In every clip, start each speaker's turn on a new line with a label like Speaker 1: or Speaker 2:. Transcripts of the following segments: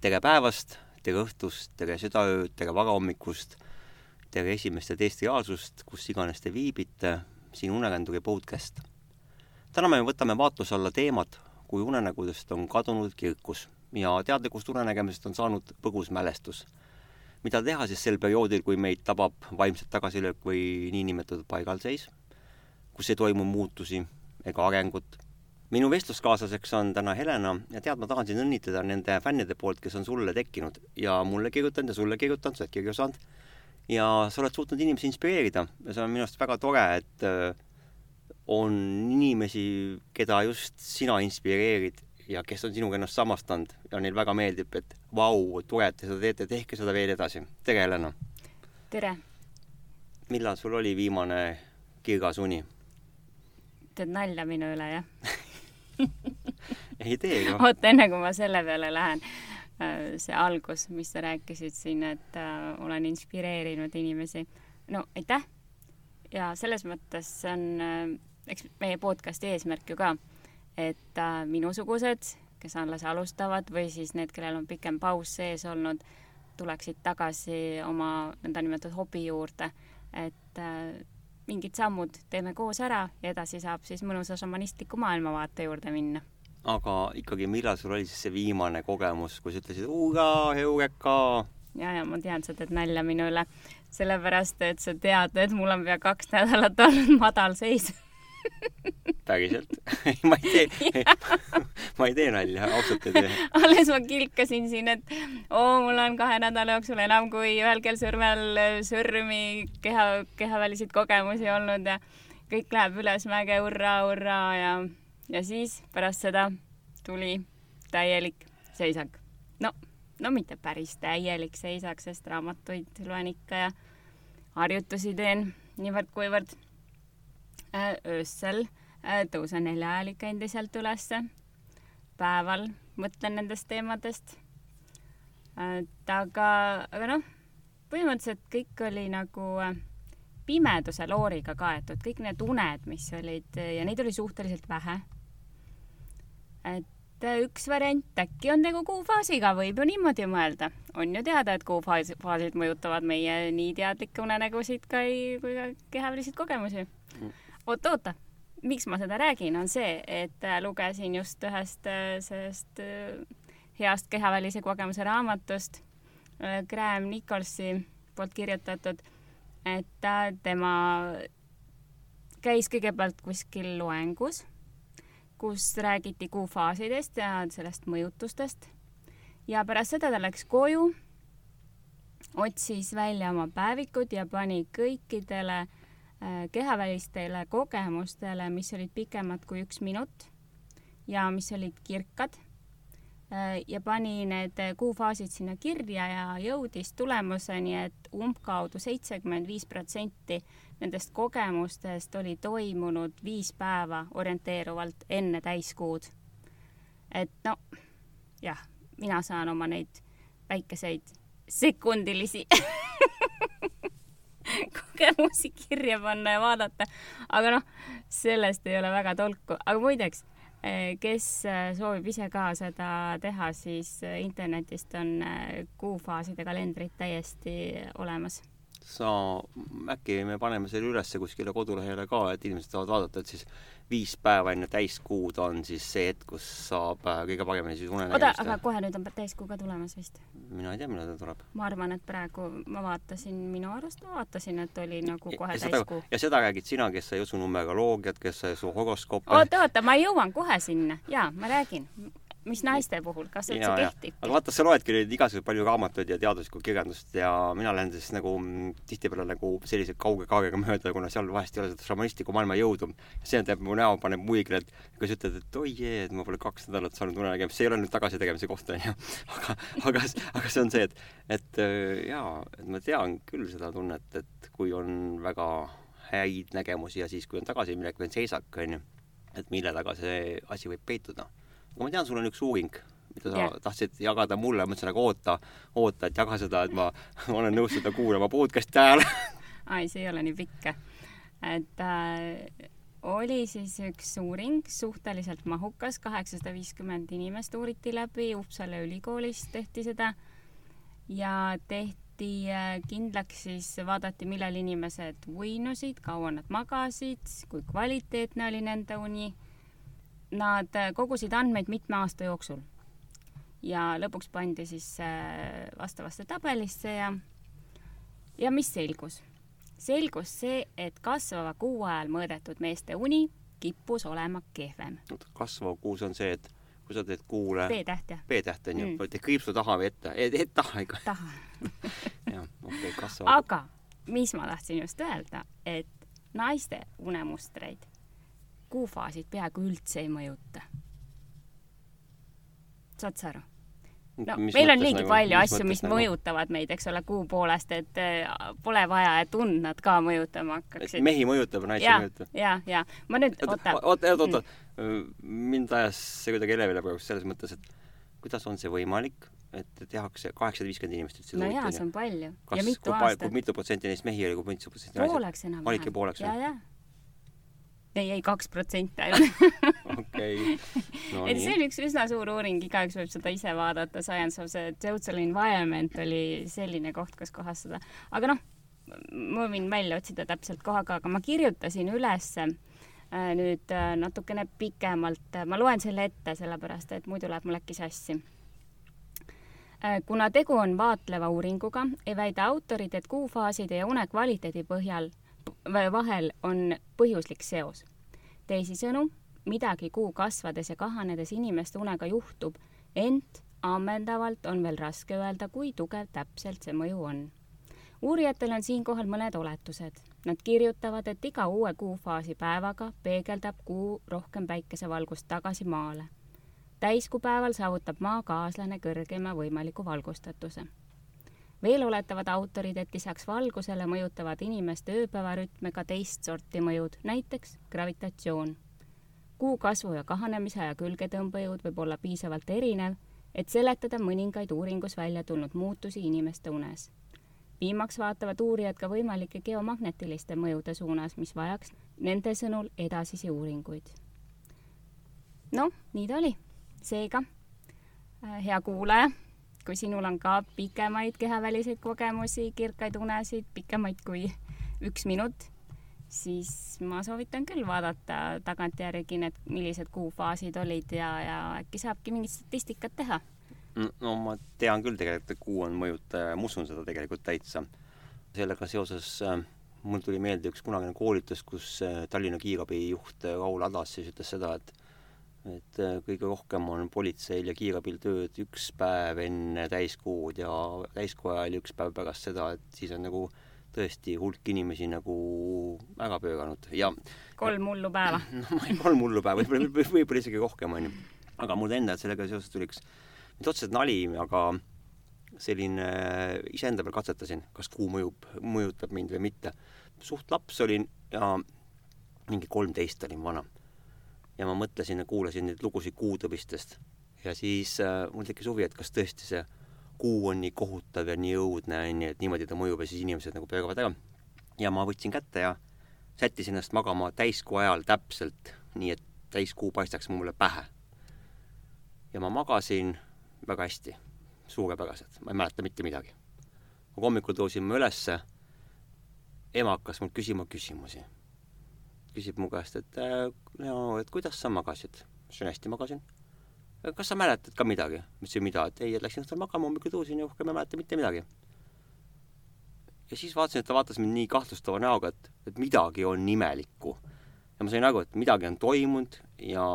Speaker 1: tere päevast, tere õhtust, tere südaööd, tere varahommikust, tere esimest ja teist reaalsust, kus iganes te viibite, siin Uneränduri podcast. täna me võtame vaatluse alla teemad, kui unenägudest on kadunud kirkus ja teadlikust unenägemisest on saanud põgus mälestus. mida teha siis sel perioodil, kui meid tabab vaimset tagasilöök või niinimetatud paigalseis, kus ei toimu muutusi ega arengut minu vestluskaaslaseks on täna Helena ja tead, ma tahan sind õnnitleda nende fännide poolt, kes on sulle tekkinud ja mulle kirjutanud ja sulle kirjutanud, sa oled kirju saanud. ja sa oled suutnud inimesi inspireerida ja see on minu arust väga tore, et äh, on inimesi, keda just sina inspireerid ja kes on sinuga ennast samastanud ja neil väga meeldib, et vau, tore, et te seda teete, tehke seda veel edasi. tere, Helena!
Speaker 2: tere!
Speaker 1: millal sul oli viimane kirgas uni?
Speaker 2: teed nalja minu üle, jah
Speaker 1: ei tee ju.
Speaker 2: oota, enne kui ma selle peale lähen, äh, see algus, mis sa rääkisid siin, et äh, olen inspireerinud inimesi. no aitäh! ja selles mõttes see on äh,, eks meie podcasti eesmärk ju ka, et äh, minusugused, kes alles alustavad või siis need, kellel on pikem paus sees olnud, tuleksid tagasi oma nõndanimetatud hobi juurde, et äh, mingid sammud teeme koos ära ja edasi saab siis mõnusa šamanistliku maailmavaate juurde minna.
Speaker 1: aga ikkagi, millal sul oli siis see viimane kogemus, kus ütlesid hurraa, heureka?
Speaker 2: ja, ja ma tean, sa teed nalja minu üle, sellepärast et sa tead, et mul on pea kaks nädalat olnud madalseis
Speaker 1: päriselt ma ei tee ma ei tee nalja, ausalt ei tee.
Speaker 2: alles ma kilkasin siin, et oo, mul on kahe nädala jooksul enam kui ühel käel sõrmel sõrmi keha, kehaväliseid kogemusi olnud ja kõik läheb ülesmäge, hurraa, hurraa ja, ja siis pärast seda tuli täielik seisak. no, no mitte päris täielik seisak, sest raamatuid loen ikka ja harjutusi teen niivõrd-kuivõrd Äh, öösel tõusen nelja ajal ikka endiselt ülesse. päeval mõtlen nendest teemadest. et aga, aga noh, põhimõtteliselt kõik oli nagu pimeduse looriga kaetud, kõik need uned, mis olid ja neid oli suhteliselt vähe. et üks variant, äkki on tegu kuufaasiga, võib ju niimoodi mõelda. on ju teada, et kuufaasid mõjutavad meie nii teadlikke unenägusid ka kui ka kehaväliseid kogemusi mm oot-oota, miks ma seda räägin, on see, et äh, lugesin just ühest äh, sellest äh, heast kehavälise kogemuse raamatust Graham Nicholsi poolt kirjutatud, et tema käis kõigepealt kuskil loengus, kus räägiti kuufaasidest ja sellest mõjutustest ja pärast seda ta läks koju, otsis välja oma päevikud ja pani kõikidele äh, kehavälistele kogemustele, mis olid pikemad kui üks minut ja mis olid kirkad äh, ja pani need kuufaasid sinna kirja ja jõudis tulemuseni, et umbkaudu seitsekümmend viis protsenti nendest kogemustest oli toimunud viis päeva orienteeruvalt enne täiskuud. et no jah, mina saan oma neid väikeseid sekundilisi kogemusi kirja panna ja vaadata. aga noh, sellest ei ole väga tolku, aga muideks, eh, kes eh, soovib ise ka seda teha, siis eh, internetist on kuufaaside kalendrid täiesti olemas
Speaker 1: sa, äkki me paneme selle ülesse kuskile kodulehele ka, et inimesed saavad vaadata, et siis viis päeva enne täiskuud on siis see hetk, kus saab äh, kõige paremini siis unenägemist
Speaker 2: oota, aga kohe nüüd on täiskuu ka tulemas vist?
Speaker 1: mina ei tea, millal ta tuleb.
Speaker 2: ma arvan, et praegu ma vaatasin, minu arust ma vaatasin, et oli nagu kohe ja täiskuu.
Speaker 1: ja seda räägid sina, kes sa ei usu numeroloogiat, kes sa ei usu horoskoope.
Speaker 2: oota, oota, ma jõuan kohe sinna. jaa, ma räägin mis naiste puhul, kas see üldse kehtib?
Speaker 1: aga vaata, sa loedki nüüd igasugu palju raamatuid ja teaduslikku kirjandust ja mina lähen siis nagu mm, tihtipeale nagu sellise kauge kaarega mööda, kuna seal vahest ei ole seda šamanistlikku maailma jõudu. see teeb mu näo, paneb muigele, et kui sa ütled, et oi jee, et ma pole kaks nädalat saanud unenägemist, see ei ole nüüd tagasitegemise koht, onju. aga, aga, aga see on see, et, et äh, jaa, et ma tean küll seda tunnet, et kui on väga häid nägemusi ja siis, kui on tagasiminek või on seisak, onju, et mille taga see asi võib peituda aga ma tean, sul on üks uuring, mida sa yeah. tahtsid jagada mulle, ma mõtlesin, aga oota, oota, et jaga seda, et ma olen nõus seda kuulama podcast'i ajal
Speaker 2: ai, see ei ole nii pikk. et äh, oli siis üks uuring, suhteliselt mahukas, kaheksasada viiskümmend inimest uuriti läbi, Uppsala ülikoolis tehti seda ja tehti äh, kindlaks siis, vaadati, millal inimesed uinusid, kaua nad magasid, kui kvaliteetne oli nende uni. Nad äh, kogusid andmeid mitme aasta jooksul ja lõpuks pandi siis äh, vastavasse tabelisse ja, ja mis selgus? selgus see, et kasvava kuu ajal mõõdetud meeste uni kippus olema kehvem.
Speaker 1: kasvav kuus on see, et kui sa teed kuule
Speaker 2: B-täht jah?
Speaker 1: B-täht on ju mm., teed kriipsu taha või ette, et taha ikka.
Speaker 2: taha
Speaker 1: jah, okei okay,, kasvav.
Speaker 2: aga mis ma tahtsin just öelda, et naiste unemustreid kuufaasid peaaegu üldse ei mõjuta. saad sa aru? no mis meil on niigi nagu, palju asju, mis nagu? mõjutavad meid, eks ole, kuu poolest, et äh, pole vaja, et und nad ka mõjutama hakkaksid.
Speaker 1: mehi mõjutab, naisi ei mõjuta.
Speaker 2: ja, ja ma nüüd,
Speaker 1: oota. oota, oota, oota. mind ajas see kuidagi elevile praegu selles mõttes, et kuidas on see võimalik, et tehakse kaheksasada viiskümmend inimest ütlesid
Speaker 2: no jaa, see on palju.
Speaker 1: kas, kui, kui mitu protsenti neist mehi oli, kui mitu protsenti
Speaker 2: naisi? pooleks enam-vähem.
Speaker 1: olidki pooleks?
Speaker 2: jaa, jaa ei, ei kaks protsenti ainult.
Speaker 1: okei.
Speaker 2: et see on üks üsna suur uuring, igaüks võib seda ise vaadata, Science of the Total Environment oli selline koht, kus kohas seda, aga noh, ma võin välja otsida täpselt koha ka, aga ma kirjutasin ülesse äh, nüüd äh, natukene pikemalt, ma loen selle ette, sellepärast et muidu läheb mul äkki sassi äh, kuna tegu on vaatleva uuringuga, ei väida autorid, et kuufaaside ja une kvaliteedi põhjal vahel on põhjuslik seos. teisisõnu, midagi kuu kasvades ja kahanedes inimeste unega juhtub, ent ammendavalt on veel raske öelda, kui tugev täpselt see mõju on. uurijatel on siinkohal mõned oletused. Nad kirjutavad, et iga uue kuufaasi päevaga peegeldab kuu rohkem päikesevalgust tagasi maale. täiskuupäeval saavutab maa kaaslane kõrgeima võimaliku valgustatuse veel oletavad autorid, et lisaks valgusele mõjutavad inimeste ööpäevarütme ka teist sorti mõjud, näiteks gravitatsioon. kuu kasvu ja kahanemise ja külgetõmbejõud võib olla piisavalt erinev, et seletada mõningaid uuringus välja tulnud muutusi inimeste unes. viimaks vaatavad uurijad ka võimalike geomagnetiliste mõjude suunas, mis vajaks nende sõnul edasisi uuringuid. noh, nii ta oli. seega, äh, hea kuulaja kui sinul on ka pikemaid kehaväliseid kogemusi, kirkaid unesid, pikemaid kui üks minut, siis ma soovitan küll vaadata tagantjärgi need, millised kuufaasid olid ja, ja äkki saabki mingit statistikat teha.
Speaker 1: no ma tean küll tegelikult, et kuu on mõjutaja ja ma usun seda tegelikult täitsa. sellega seoses äh, mul tuli meelde üks kunagine koolitus, kus äh, Tallinna kiirabi juht Raul Adas siis ütles seda, et et äh, kõige rohkem on politseil ja kiirabil tööd üks päev enne täiskuud ja täiskuu ajal üks päev pärast seda, et siis on nagu tõesti hulk inimesi nagu ära pööranud ja
Speaker 2: kolm hullu päeva.
Speaker 1: no kolm hullu päeva, võib-olla, võib-olla isegi rohkem, onju. aga mul endal sellega seoses tuli üks, mitte otseselt nali, aga selline iseenda peal katsetasin, kas kuu mõjub, mõjutab mind või mitte. suht laps olin ja mingi kolmteist olin vana ja ma mõtlesin ja kuulasin neid lugusid kuutõbistest ja siis äh, mul tekkis huvi, et kas tõesti see kuu on nii kohutav ja nii õudne, onju, et niimoodi ta mõjub ja siis inimesed nagu pööravad ära. ja ma võtsin kätte ja sättisin ennast magama täiskuu ajal täpselt, nii et täiskuu paistaks mulle pähe. ja ma magasin väga hästi, suurepäraselt, ma ei mäleta mitte midagi. hommikul tõusin ma ülesse, ema hakkas mult küsima küsimusi küsib mu käest, et no, et kuidas sa magasid? ma ütlesin, hästi magasin. kas sa mäletad ka midagi? ma ütlesin, mida? et ei, et läksin õhtul magama, hommikul tõusin ja rohkem ei mäleta mitte midagi. ja siis vaatasin, et ta vaatas mind nii kahtlustava näoga, et, et midagi on imelikku. ja ma sain aru, et midagi on toimunud ja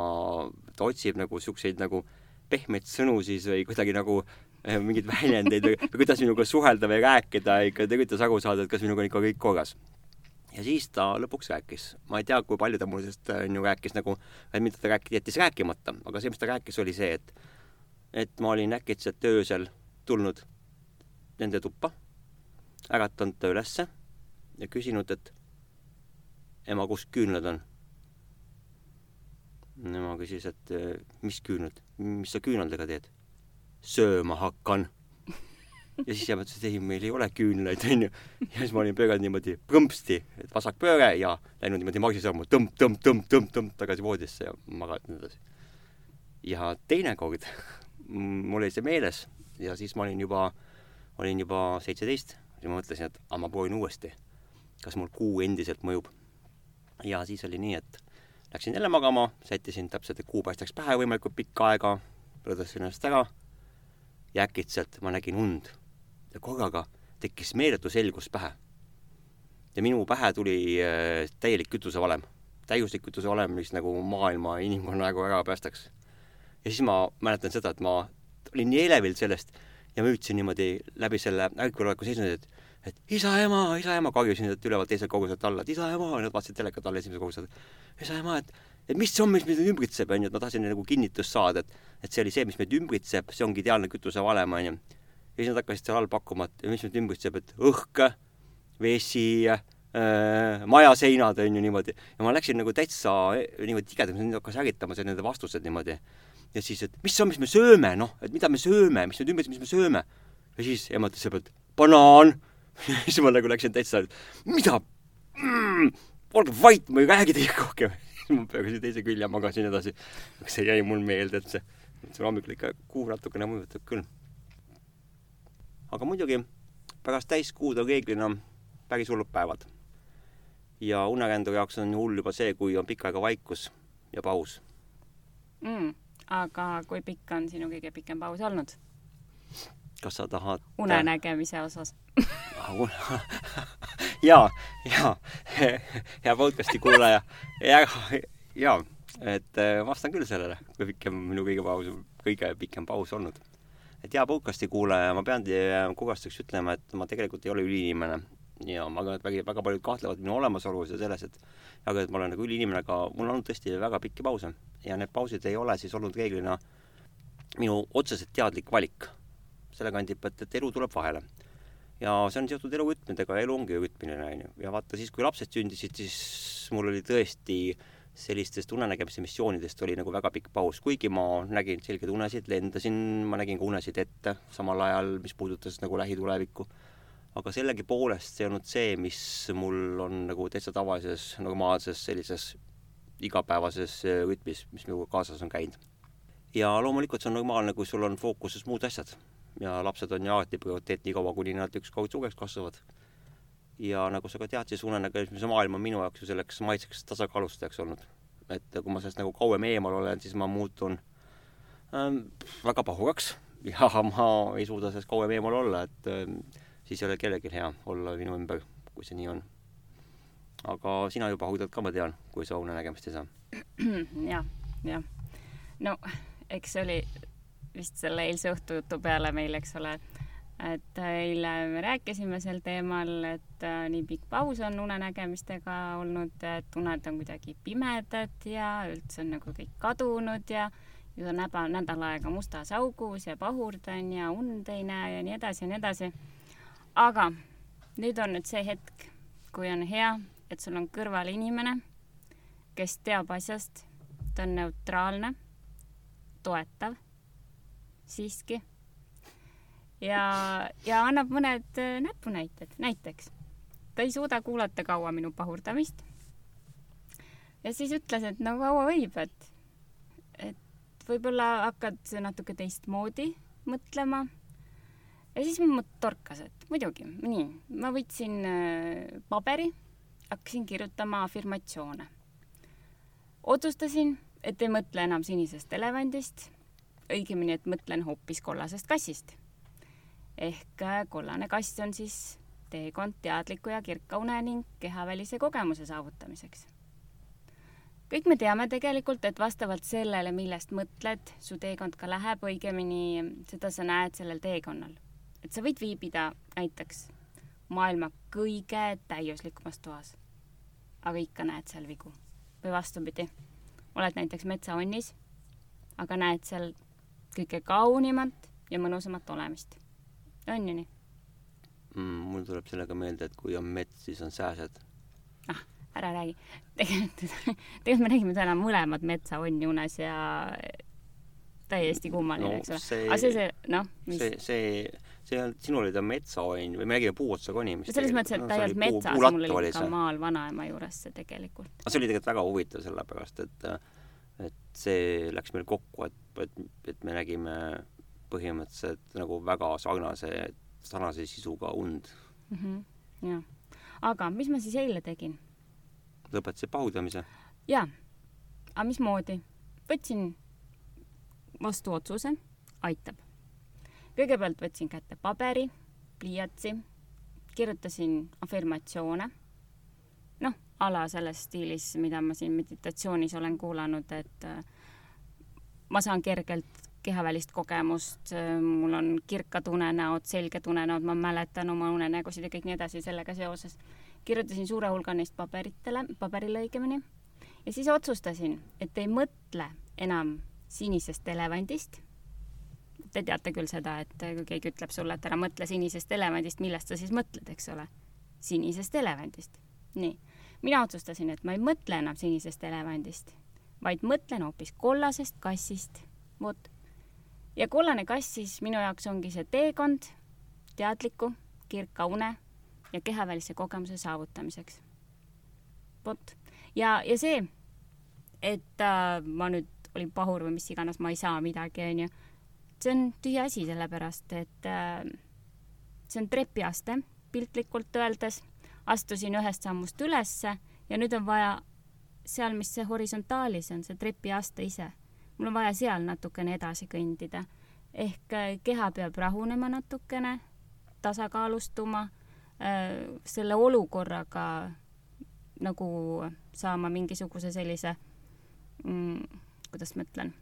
Speaker 1: ta otsib nagu siukseid nagu pehmeid sõnu siis või kuidagi nagu eh, mingeid väljendeid või kuidas minuga suhelda või rääkida, ikka ta üritas aru saada, et kas minuga on ikka kõik korras ja siis ta lõpuks rääkis, ma ei tea, kui palju ta mulle sellest on ju rääkis nagu, mida ta rääkis, jättis rääkimata, aga see, mis ta rääkis, oli see, et et ma olin äkitselt öösel tulnud nende tuppa, äratanud ta ülesse ja küsinud, et ema, kus küünlad on? ema küsis, et mis küünlad, mis sa küünaldega teed? sööma hakkan ja siis ema ütles, et ei, meil ei ole küünlaid, onju. ja siis ma olin pööranud niimoodi põmpsti, et vasakpööre ja läinud niimoodi magisammu tõmp, tõmp, tõmp, tõmp, tõmp tagasi voodisse ja maganud edasi. ja teinekord mul oli see meeles ja siis ma olin juba, olin juba seitseteist, siis ma mõtlesin, et aga ma proovin uuesti. kas mul kuu endiselt mõjub? ja siis oli nii, et läksin jälle magama, sättisin täpselt, et kuu paistaks pähe võimalikult pikka aega, lõdvestasin ennast ära ja äkitselt ma nägin und ja korraga tekkis meeletu selgus pähe. ja minu pähe tuli äh, täielik kütusevalem, täiuslik kütusevalem, mis nagu maailma inimkonna nagu ära päästaks. ja siis ma mäletan seda, et ma olin nii elevil sellest ja ma hüüdsin niimoodi läbi selle ärkveloleku seisundi, et et isa, ema, isa, ema, karjusin sealt ülevalt teiselt korruselt alla, et isa, ema, nad vaatasid telekat alla esimesel korrusel. isa, ema, et, et mis see on, mis meid ümbritseb, onju, et ma tahtsin nagu kinnitust saada, et, et see oli see, mis meid ümbritseb, see ongi ideaalne kütusevalem, onju ja siis nad hakkasid seal all pakkuma, et mis nüüd ümbritseb, et õhk, vesi äh,, majaseinad on ju niimoodi. ja ma läksin nagu täitsa niimoodi tigedamaks, mind hakkas ärritama see nende vastused niimoodi. ja siis, et mis see on, mis me sööme, noh, et mida me sööme, mis nüüd ümbritseb, mis me sööme. ja siis ema ütles selle pealt, banaan. ja siis ma nagu läksin täitsa, mida mm,? olge vait, ma ei räägi teiega rohkem. siis ma pöörasin teise külje ja magasin edasi. see jäi mul meelde, et see, see hommikul ikka kuu natukene mõjutab küll aga muidugi pärast täiskuud on reeglina päris hullud päevad. ja uneränduri jaoks on hull juba see, kui on pikka aega vaikus ja paus
Speaker 2: mm,. aga kui pikk on sinu kõige pikem paus olnud?
Speaker 1: kas sa tahad
Speaker 2: unenägemise osas
Speaker 1: ja, ja, hea podcast'i kuulaja, ja, ja, et äh, vastan küll sellele, kui pikem minu kõige paus, kõige pikem paus olnud et hea podcast'i kuulaja, ma pean teie kuvastuseks ütlema, et ma tegelikult ei ole üliinimene ja ma arvan, et väga, väga paljud kahtlevad minu olemasolus ja selles, et aga et ma olen nagu üliinimene, aga mul on tõesti väga pikki pause ja need pausid ei ole siis olnud reeglina minu otseselt teadlik valik. selle kandib, et, et elu tuleb vahele. ja see on seotud elurütmidega, elu ongi rütmiline, onju. ja vaata siis, kui lapsed sündisid, siis mul oli tõesti äh, sellistest unenägemise missioonidest oli nagu väga pikk paus, kuigi ma nägin selgeid unesid, lendasin, ma nägin ka unesid ette samal ajal, mis puudutas nagu lähitulevikku. aga sellegipoolest see ei olnud see, mis mul on nagu täitsa tavalises normaalses sellises igapäevases rütmis, mis minuga kaasas on käinud. ja loomulikult see on normaalne, kui sul on fookuses muud asjad ja lapsed on ju alati prioriteet nii kaua, kuni nad ükskord suureks kasvavad ja nagu sa ka tead, siis unenägemise maailm on minu jaoks ju selleks maitseks tasakaalustajaks olnud. et kui ma sellest nagu kauem eemal olen, siis ma muutun ähm, väga pahuraks ja ma ei suuda sellest kauem eemal olla, et ähm, siis ei ole kellelgi hea olla minu ümber, kui see nii on. aga sina ju pahudad ka, ma tean, kui sa unenägemist ei saa
Speaker 2: ja,. jah, jah. no eks see oli vist selle eilse õhtu jutu peale meil, eks ole et eile me rääkisime sel teemal, et äh, nii pikk paus on unenägemistega olnud, et uned on kuidagi pimedad ja üldse on nagu kõik kadunud ja ju ta näba, nädal aega mustas augus ja pahurdan ja und ei näe ja nii edasi ja nii edasi. aga nüüd on nüüd see hetk, kui on hea, et sul on kõrval inimene, kes teab asjast, ta on neutraalne, toetav, siiski ja, ja annab mõned äh, näpunäited, näiteks ta ei suuda kuulata kaua minu pahurdamist. ja siis ütles, et no kaua võib, et, et võib-olla hakkad natuke teistmoodi mõtlema. ja siis mul torkas, et muidugi, nii, ma võtsin äh, paberi, hakkasin kirjutama afirmatsioone. otsustasin, et ei mõtle enam sinisest elevandist, õigemini, et mõtlen hoopis kollasest kassist ehk äh, kollane kass on siis teekond teadliku ja kirka une ning kehavälise kogemuse saavutamiseks. kõik me teame tegelikult, et vastavalt sellele, millest mõtled, su teekond ka läheb, õigemini seda sa näed sellel teekonnal. et sa võid viibida näiteks maailma kõige täiuslikumas toas, aga ikka näed seal vigu. või vastupidi, oled näiteks metsaonnis, aga näed seal kõige kaunimat ja mõnusamat olemist on ju nii
Speaker 1: mm,? mul tuleb sellega meelde, et kui on mets, siis on sääsed.
Speaker 2: ah, ära räägi. tegelikult, tegelikult me nägime täna mõlemad metsaonni unes ja täiesti kummaline no,, eks ole. aga see, see, noh,
Speaker 1: mis see, see, see on, sinul oli ta metsaonn või me räägime puuotsa konimist.
Speaker 2: selles mõttes, et ei olnud metsas, mul oli ikka maal vanaema juures see tegelikult.
Speaker 1: aga see oli tegelikult väga huvitav, sellepärast et et see läks meil kokku, et, et, et me nägime põhimõtteliselt nagu väga sarnase, sarnase sisuga und
Speaker 2: mm. -hmm, jah. aga mis ma siis eile tegin?
Speaker 1: lõpetasid pahudamise?
Speaker 2: jaa. aga mismoodi? võtsin vastu otsuse, aitab kõigepealt võtsin kätte paberi, pliiatsi, kirjutasin afirmatsioone, noh, ala selles stiilis, mida ma siin meditatsioonis olen kuulanud, et äh, ma saan kergelt kehavälist kogemust, mul on kirkad unenäod, selged unenäod, ma mäletan oma unenägusid ja kõik nii edasi sellega seoses. kirjutasin suure hulga neist paberitele, paberile õigemini, ja siis otsustasin, et ei mõtle enam sinisest elevandist te teate küll seda, et kui keegi ütleb sulle, et ära mõtle sinisest elevandist, millest sa siis mõtled, eks ole? sinisest elevandist. nii. mina otsustasin, et ma ei mõtle enam sinisest elevandist, vaid mõtlen hoopis kollasest kassist. vot. Ja kollane kass siis minu jaoks ongi see teekond teadliku, kirka une ja kehavälise kogemuse saavutamiseks. vot. ja, ja see, et äh, ma nüüd olin pahur või mis iganes, ma ei saa midagi, onju see on tühi asi, sellepärast et äh, see on trepiaste, piltlikult öeldes. astusin ühest sammust ülesse ja nüüd on vaja seal, mis see horisontaalis on, see trepiaste ise. Mul on vaja seal natukene edasi kõndida. ehk äh, keha peab rahunema natukene, tasakaalustuma äh,, selle olukorraga nagu saama mingisuguse sellise mm,, kuidas ma ütlen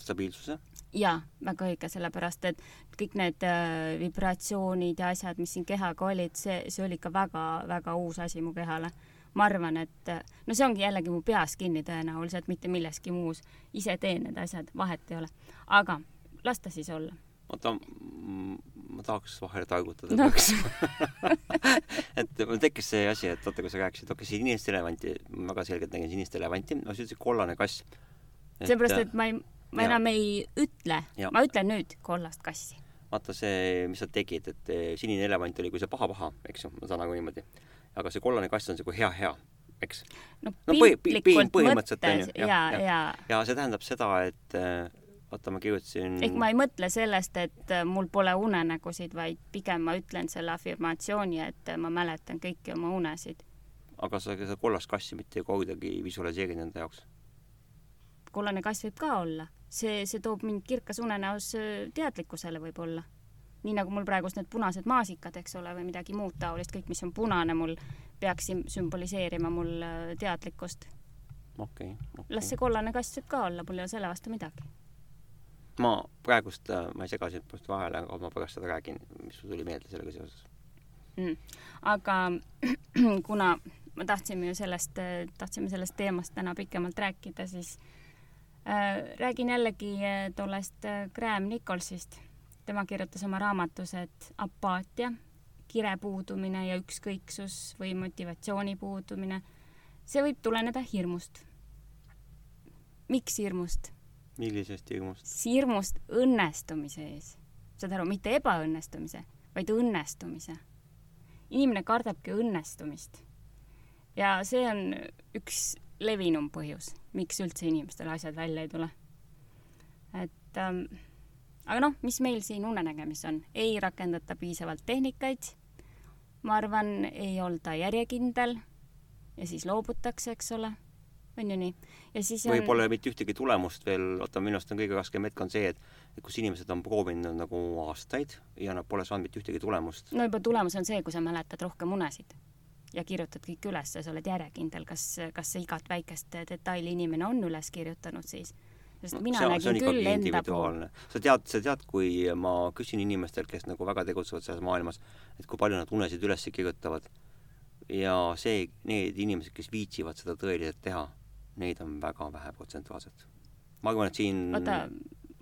Speaker 1: stabiilsuse?
Speaker 2: jaa, väga õige, sellepärast et kõik need äh, vibratsioonid ja asjad, mis siin kehaga olid, see, see oli ikka väga-väga uus asi mu kehale. Ma arvan, et äh, no see ongi jällegi mu peas kinni tõenäoliselt, mitte milleski muus. ise teen need asjad, vahet ei ole. aga las ta siis olla.
Speaker 1: oota, ma tahaks vahele taigutada no. et mul tekkis see asi, et oota, kui sa rääkisid, okei sinist elevanti, ma väga selgelt nägin sinist elevanti, no sa ütlesid kollane kass.
Speaker 2: seepärast, et ma ei ma enam ei ütle, ma ütlen nüüd kollast kassi.
Speaker 1: vaata see, mis sa tegid, et eh, sinine elevant oli kui see paha-paha, eks ju, ma saan nagu niimoodi. Aga see kollane kass on see kui hea-hea, eks.
Speaker 2: no, no piltlikult põhi, mõttes ja,
Speaker 1: ja, ja, ja see tähendab seda, et vaata, ma kirjutasin.
Speaker 2: ehk ma ei mõtle sellest, et eh, mul pole unenägusid, vaid pigem ma ütlen selle afirmatsiooni, et ma mäletan kõiki oma unesid.
Speaker 1: aga sa seda kollast kassi mitte kuidagi ei visualiseerinud enda jaoks?
Speaker 2: kollane kass võib ka olla see, see toob mind kirkas unenäos äh, teadlikkusele võib-olla. Nii nagu mul praegust need punased maasikad, eks ole, või midagi muud taolist, kõik, mis on punane mul, peaks sümboliseerima mul äh, teadlikkust.
Speaker 1: okei okay, okay..
Speaker 2: las see kollane kass võib ka olla, mul ei ole selle vastu midagi.
Speaker 1: ma praegust, äh, ma ei sega sind praegu vahele, aga ma pärast seda räägin, mis sul tuli meelde sellega seoses
Speaker 2: mm.. aga kuna me tahtsime ju sellest, tahtsime sellest teemast täna pikemalt rääkida, siis äh, räägin jällegi äh, tollest Graham Nicholsist. Tema kirjutas oma raamatus, et apaatia, kire puudumine ja ükskõiksus või motivatsiooni puudumine, see võib tuleneda hirmust. miks hirmust?
Speaker 1: millisest hirmust?
Speaker 2: hirmust õnnestumise ees. saad aru, mitte ebaõnnestumise, vaid õnnestumise. inimene kardabki õnnestumist. ja see on üks levinum põhjus, miks üldse inimestel asjad välja ei tule. et ähm, aga noh, mis meil siin unenägemis on, ei rakendata piisavalt tehnikaid, ma arvan, ei olda järjekindel ja siis loobutakse, eks ole, on ju nii. ja siis
Speaker 1: on... või pole mitte ühtegi tulemust veel, oota, minu arust on kõige raskem hetk on see, et et kus inimesed on proovinud nagu aastaid ja nad pole saanud mitte ühtegi tulemust.
Speaker 2: no juba tulemus on see, kui sa mäletad rohkem unesid ja kirjutad kõik üles ja sa oled järjekindel, kas, kas igat väikest detaili inimene on üles kirjutanud siis. Sest mina see, nägin see küll enda pool.
Speaker 1: sa tead, sa tead, kui ma küsin inimestelt, kes nagu väga tegutsevad selles maailmas, et kui palju nad unesid üles kirjutavad ja see, need inimesed, kes viitsivad seda tõeliselt teha, neid on väga vähe protsentuaalselt. ma arvan, et siin
Speaker 2: oota,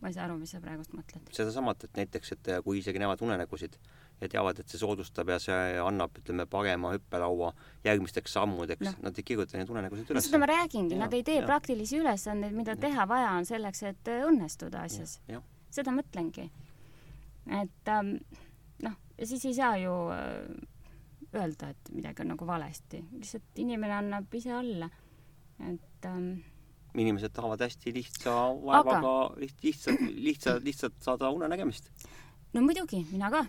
Speaker 2: ma ei saa aru, mis sa praegust mõtled.
Speaker 1: sedasamat, et näiteks, et kui isegi näevad unenägusid ja teavad, et see soodustab ja see annab, ütleme, parema hüppelaua järgmisteks sammudeks no., nad ei kirjuta neid unenägusid üles.
Speaker 2: seda ma räägingi, nad ei tee ja. praktilisi ülesandeid, mida ja. teha vaja on selleks, et õnnestuda asjas. seda mõtlengi. et ähm, noh, siis ei saa ju äh, öelda, et midagi on nagu valesti, lihtsalt inimene annab ise alla. et ähm,
Speaker 1: inimesed tahavad hästi lihtsa vaevaga liht- lihtsalt, lihtsalt, lihtsalt saada unenägemist.
Speaker 2: no muidugi, mina ka,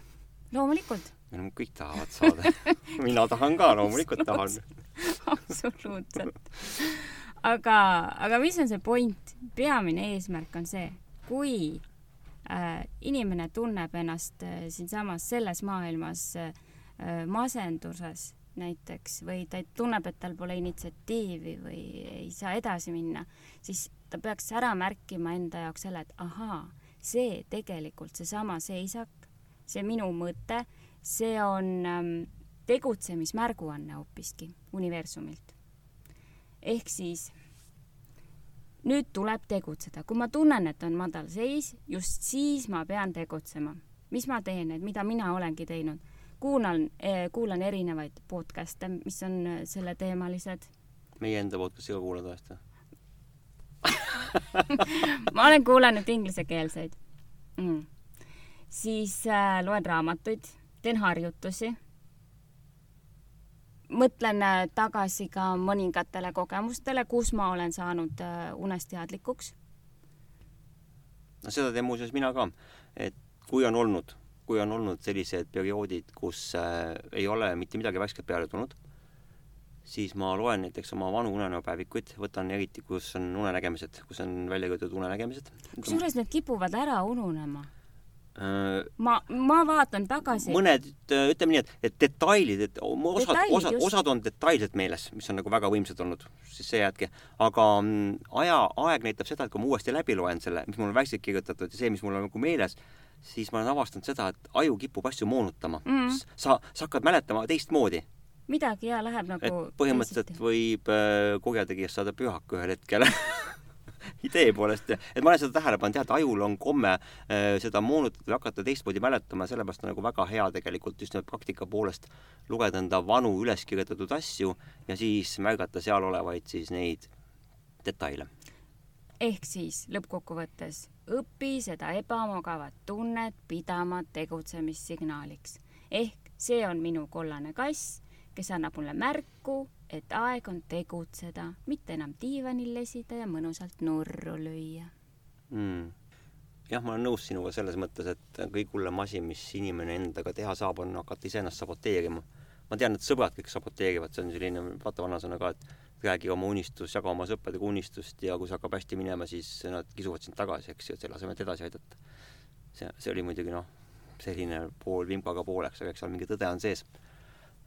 Speaker 2: loomulikult,
Speaker 1: no kõik tahavad saada. mina tahan ka, loomulikult tahan.
Speaker 2: absoluutselt. aga, aga mis on see point? peamine eesmärk on see, kui äh, inimene tunneb ennast äh, siinsamas selles maailmas äh, masenduses näiteks või ta tunneb, et tal pole initsiatiivi või ei saa edasi minna, siis ta peaks ära märkima enda jaoks selle, et ahaa, see tegelikult seesama seisak, see minu mõte, see on ähm, tegutsemismärguanne hoopiski universumilt. ehk siis nüüd tuleb tegutseda, kui ma tunnen, et on madal seis, just siis ma pean tegutsema. mis ma teen, et mida mina olengi teinud? kuulan eh,, kuulan erinevaid podcast'e, mis on eh, selleteemalised.
Speaker 1: meie enda podcast'i ka kuulad vahest või?
Speaker 2: ma olen kuulanud inglisekeelseid mm.. Siis äh, loen raamatuid, teen harjutusi. mõtlen äh, tagasi ka mõningatele kogemustele, kus ma olen saanud äh, unest teadlikuks.
Speaker 1: no seda teen muuseas mina ka, et kui on olnud, kui on olnud sellised perioodid, kus äh, ei ole mitte midagi värsket peale tulnud, siis ma loen näiteks oma vanu unenäopäevikuid, võtan eriti, kus on unenägemised, kus on välja kirjutatud unenägemised.
Speaker 2: kusjuures need kipuvad ära ununema.
Speaker 1: Äh,
Speaker 2: ma, ma vaatan tagasi.
Speaker 1: mõned, ütleme nii, et, et detailid, et osad, osad, osad on detailselt meeles, mis on nagu väga võimsad olnud, siis see jääbki. aga mm, aja, aeg näitab seda, et kui ma uuesti läbi loen selle, mis mul on väikselt kirjutatud ja see, mis mul on nagu meeles, siis ma olen avastanud seda, et aju kipub asju moonutama
Speaker 2: Mhm.
Speaker 1: sa, sa hakkad mäletama teistmoodi,
Speaker 2: midagi ja läheb nagu
Speaker 1: põhimõtteliselt
Speaker 2: teisiti.
Speaker 1: võib äh, kurjategijast saada pühak ühel hetkel idee poolest, et ma olen seda tähele pannud jah, et ajul on komme äh, seda moonutada või hakata teistmoodi mäletama, sellepärast on nagu väga hea tegelikult just nimelt praktika poolest lugeda enda vanu üles kirjutatud asju ja siis märgata seal olevaid siis neid detaile.
Speaker 2: ehk siis lõppkokkuvõttes õpi seda ebamugavat tunnet pidama tegutsemissignaaliks. ehk see on minu kollane kass, kes annab mulle märku, et aeg on tegutseda, mitte enam diivanil lesida ja mõnusalt nurru lüüa.
Speaker 1: mm.. jah, ma olen nõus sinuga selles mõttes, et kõige hullem asi, mis inimene endaga teha saab, on hakata iseennast saboteerima. ma tean, et sõbrad kõik saboteerivad, see on selline, vaata vanasõna ka, et räägi oma unistus, jaga oma sõpradega unistust ja kui see hakkab hästi minema, siis nad kisuvad sind tagasi, eks ju, et selle asemel, et edasi aidata. see, see oli muidugi noh, selline pool vimkaga pooleks, aga eks seal mingi tõde on sees.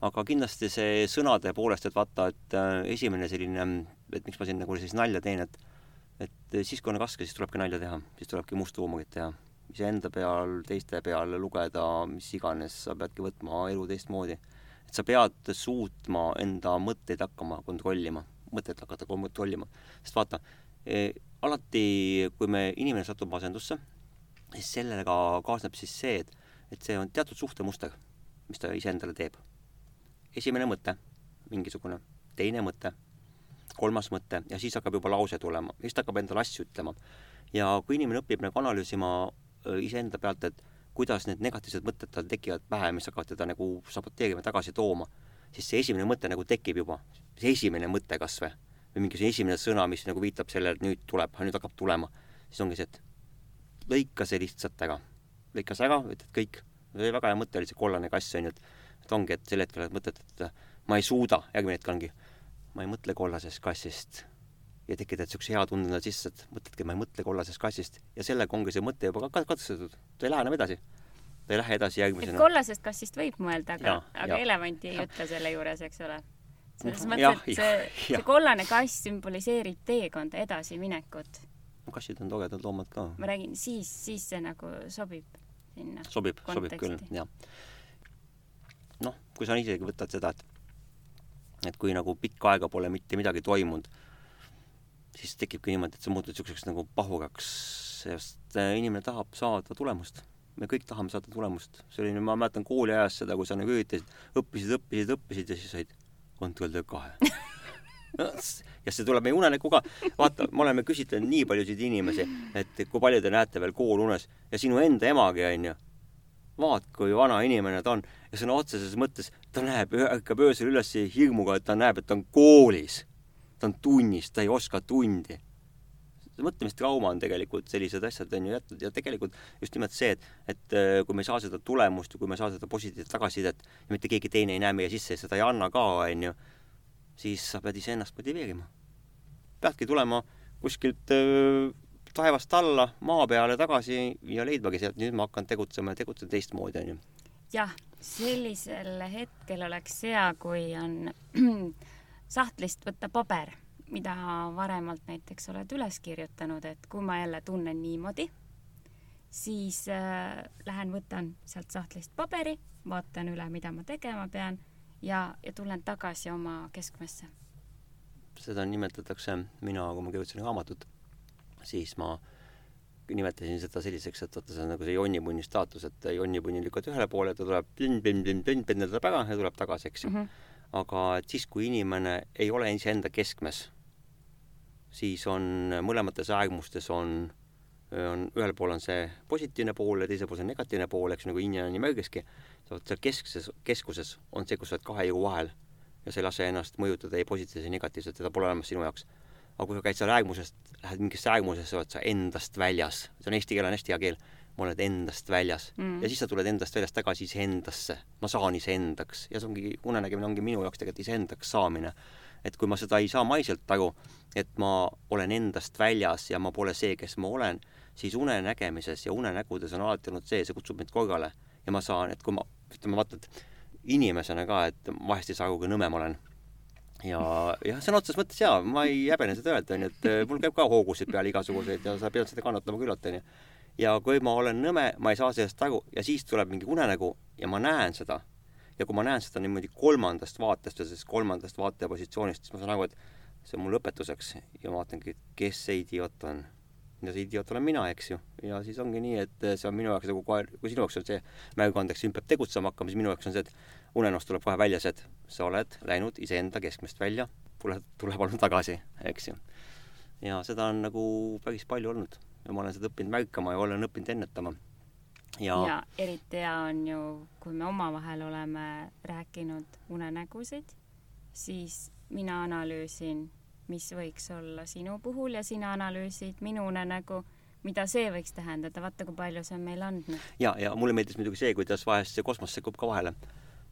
Speaker 1: Aga kindlasti see sõnade poolest, et vaata, et äh, esimene selline, et miks ma siin nagu sellist nalja teen, et et siis, kui on raske, siis tulebki nalja teha, siis tulebki musta huumorit teha. iseenda peal, teiste peal lugeda, mis iganes, sa peadki võtma elu teistmoodi. et sa pead suutma enda mõtteid hakkama kontrollima, mõtet hakata kontrollima. sest vaata eh,, alati, kui me, inimene satub masendusse, siis sellega kaasneb siis see, et, et see on teatud suhtemuster, mis ta iseendale teeb. Esimene mõte, mingisugune, teine mõte kolmas mõte ja siis hakkab juba lause tulema, siis ta hakkab endale asju ütlema. ja kui inimene õpib nagu analüüsima öö, iseenda pealt, et kuidas need negatiivsed mõtted tal tekivad pähe, mis hakkavad teda nagu saboteerima, tagasi tooma, siis see esimene mõte nagu tekib juba, see esimene mõte kas või, või mingi see esimene sõna, mis nagu viitab sellele, et nüüd tuleb, nüüd hakkab tulema, siis ongi see, et lõika see lihtsalt ära. lõika see ära, ütled kõik, see oli väga hea mõte oli see kollane kass on ju, et et ongi, et sel hetkel mõtled, et ma ei suuda, järgmine hetk ongi ma ei mõtle kollasest kassist ja tekitad niisuguse hea tunde endale sisse, et mõtledki, ma ei mõtle kollasest kassist ja sellega ongi see mõte juba ka- katkestatud, ta ei lähe enam edasi. ta ei lähe edasi järgmisena.
Speaker 2: kollasest kassist võib mõelda, aga aga
Speaker 1: jaa.
Speaker 2: elevanti ei ütle selle juures, eks ole. selles mõttes, et see see kollane kass sümboliseerib teekonda edasiminekut.
Speaker 1: kassid on toredad loomad ka.
Speaker 2: ma räägin, siis, siis see nagu sobib sinna.
Speaker 1: sobib, sobib küll jah. noh, kui sa isegi võtad seda, et et kui nagu pikka aega pole mitte midagi toimunud, siis tekibki niimoodi, et sa muutud niisuguseks nagu pahuraks, sest äh, inimene tahab saada tulemust. me kõik tahame saada tulemust. oli, ma mäletan kooliajast seda, kui sa nagu üritasid, õppisid, õppisid, õppisid ja siis said kontroll kahe. ja see tuleb meie unenäkku ka. vaata, me oleme küsitlenud nii paljusid inimesi, et kui palju te näete veel koolunes ja sinu enda emagi onju vaat kui vana inimene ta on ja sõna otseses mõttes ta näeb, ärkab öösel üles hirmuga, et ta näeb, et ta on koolis. ta on tunnis, ta ei oska tundi. mõtlemistrauma on tegelikult sellised asjad on ju jätnud ja tegelikult just nimelt see, et, et äh, kui me ei saa seda tulemust ja kui me ei saa seda positiivset tagasisidet ja mitte keegi teine ei näe meie sisse ja seda ei anna ka, on ju, siis sa pead iseennast motiveerima. peadki tulema kuskilt öö, äh, taevast alla, maa peale tagasi ja leidmagi sealt, nüüd ma hakkan tegutsema ja tegutsen teistmoodi, onju.
Speaker 2: Jah, sellisel hetkel oleks hea, kui on sahtlist võtta paber, mida varemalt näiteks oled üles kirjutanud, et kui ma jälle tunnen niimoodi, siis äh, lähen võtan sealt sahtlist paberi, vaatan üle, mida ma tegema pean ja, ja tulen tagasi oma keskmesse.
Speaker 1: seda nimetatakse, mina, kui ma kirjutasin raamatut siis ma nimetasin seda selliseks, et vaata, see on nagu see jonnipunni staatus, et jonnipunni lükkad ühele poole, ta tuleb plinn-plinn-plinn-plinn, penderdab ära ja tuleb tagasi, eks ju mm. -hmm. aga et siis, kui inimene ei ole iseenda keskmes, siis on mõlemates äärmustes on, on, ühel pool on see positiivne pool ja teisel pool see negatiivne pool, eks nagu ja yang märgiski, vot seal keskses, keskuses on see, kus sa oled kahe jõu vahel ja sa ei lase ennast mõjutada ei positiivselt ega negatiivselt, seda pole olemas sinu jaoks aga kui sa käid seal äärmusest, lähed mingisse äärmusesse, oled sa endast väljas, see on eesti keel, on hästi hea keel, ma olen endast väljas. Mm. ja siis sa tuled endast väljast tagasi iseendasse, ma saan iseendaks. Ja see ongi, unenägemine ongi minu jaoks tegelikult iseendaks saamine. et kui ma seda ei saa maiselt aru, et ma olen endast väljas ja ma pole see, kes ma olen, siis unenägemises ja unenägudes on alati olnud see, see kutsub mind korrale ja ma saan, et kui ma, ütleme vaata, et inimesena ka, et vahest ei saa aru, kui nõme ma olen ja jah, sõna otseses mõttes jaa, ma ei häbene seda öelda, onju, et äh, mul käib ka hoogusid peal igasuguseid ja sa pead seda kannatama küllalt, onju. ja kui ma olen nõme, ma ei saa sellest aru ja siis tuleb mingi unenägu ja ma näen seda. ja kui ma näen seda niimoodi kolmandast vaatest ja sellest kolmandast vaatepositsioonist, siis ma saan aru, et see on mul õpetuseks ja ma vaatangi, et kes see idioot on. ja see idioot olen mina, eks ju. ja siis ongi nii, et see on minu jaoks nagu kohe, kui sinu jaoks on see märguandeks, siin peab tegutsema hakkama, siis minu jaoks on see, et unenäost tuleb kohe välja see, et sa oled läinud iseenda keskmest välja, tule, tule palun tagasi, eks ju. ja seda on nagu päris palju olnud ja ma olen seda õppinud märkama ja olen õppinud ennetama.
Speaker 2: ja, ja eriti hea on ju, kui me omavahel oleme rääkinud unenägusid, siis mina analüüsin, mis võiks olla sinu puhul ja sina analüüsid minu unenägu mida see võiks tähendada, vaata kui palju see on meile andnud.
Speaker 1: ja, ja mulle meeldis muidugi see, kuidas vahest see kosmos sekkub ka vahele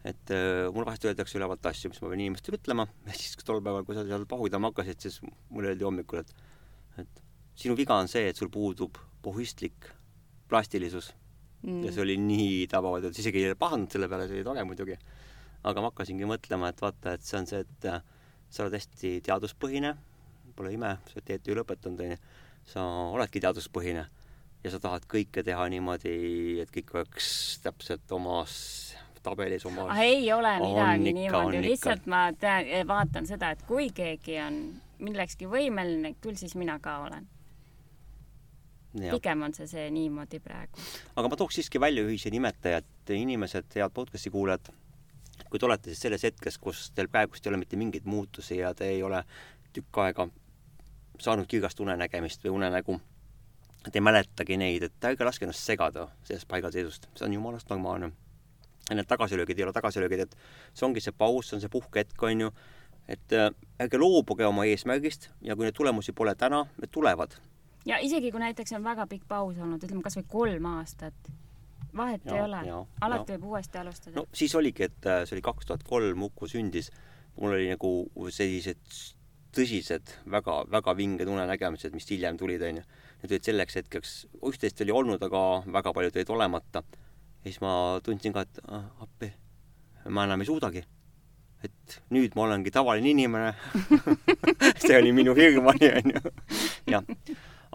Speaker 1: et äh, mul vahest öeldakse ülevalt asju, mis ma pean inimestele ütlema. Siis tol päeval, kui sa seal pahudama hakkasid, siis mulle öeldi hommikul, et et sinu viga on see, et sul puudub pohhistlik plastilisus. Mm.. ja see oli nii tabav, et isegi ei pahandanud selle peale, see oli tore muidugi. aga ma hakkasingi mõtlema, et vaata, et see on see, et äh, sa oled hästi teaduspõhine, pole ime, sa oled TTÜ lõpetanud, onju, sa oledki teaduspõhine ja sa tahad kõike teha niimoodi, et kõik oleks täpselt omas tabelis oma
Speaker 2: ah, ei ole midagi niimoodi, lihtsalt ma tean, vaatan seda, et kui keegi on millekski võimeline, küll siis mina ka olen. pigem on see see niimoodi praegu.
Speaker 1: aga ma tooks siiski välja ühise nimetaja, et inimesed, head podcast'i kuulajad, kui te olete siis selles hetkes, kus teil praegust ei ole mitte mingeid muutusi ja te ei ole tükk aega saanud kirgast unenägemist või unenägu, te ei mäletagi neid, et ärge laske ennast segada sellest paigalseisust, see on jumalast normaalne need tagasilöögid ei ole tagasilöögid, et see ongi see paus, see on see puhkehetk, on ju, et äh, ärge loobuge oma eesmärgist ja kui neid tulemusi pole täna, need tulevad.
Speaker 2: ja isegi kui näiteks on väga pikk paus olnud, ütleme kas või kolm aastat, vahet ja, ei ole, alati ja. võib uuesti alustada.
Speaker 1: no siis oligi, et äh, see oli kaks tuhat kolm, Uku sündis, mul oli nagu sellised tõsised väga, väga vinged unenägemised, mis hiljem tulid, onju. Need olid selleks hetkeks, üht-teist oli olnud, aga väga paljud olid olemata ja siis ma tundsin ka, et ah, appi, ma enam ei suudagi. et nüüd ma olengi tavaline inimene see oli minu hirm, oli onju. jah.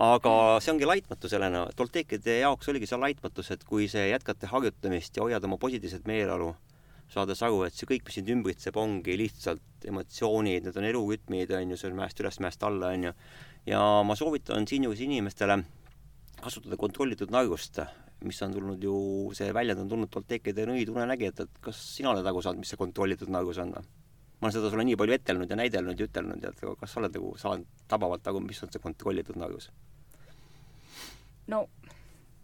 Speaker 1: aga see ongi laitmatu sellena, tolteekide jaoks oligi see laitmatus, et kui see jätkate harjutamist ja hoiad oma positiivset meeleolu, saades aru, et see kõik, mis sind ümbritseb, ongi lihtsalt emotsioonid, need on elurütmid, on ju, see on mäest üles, mäest alla, on ju. ja ma soovitan siinjuures inimestele kasutada kontrollitud narvust, mis on tulnud ju, see väljend on tulnud Tolteekide nõid unenägijatelt, kas sina oled aru saanud, mis see kontrollitud nargus on? ma olen seda sulle nii palju etelnud ja näidelnud ja ütelnud ja et kas sa oled nagu saanud tabavalt aru, mis on see kontrollitud nargus?
Speaker 2: no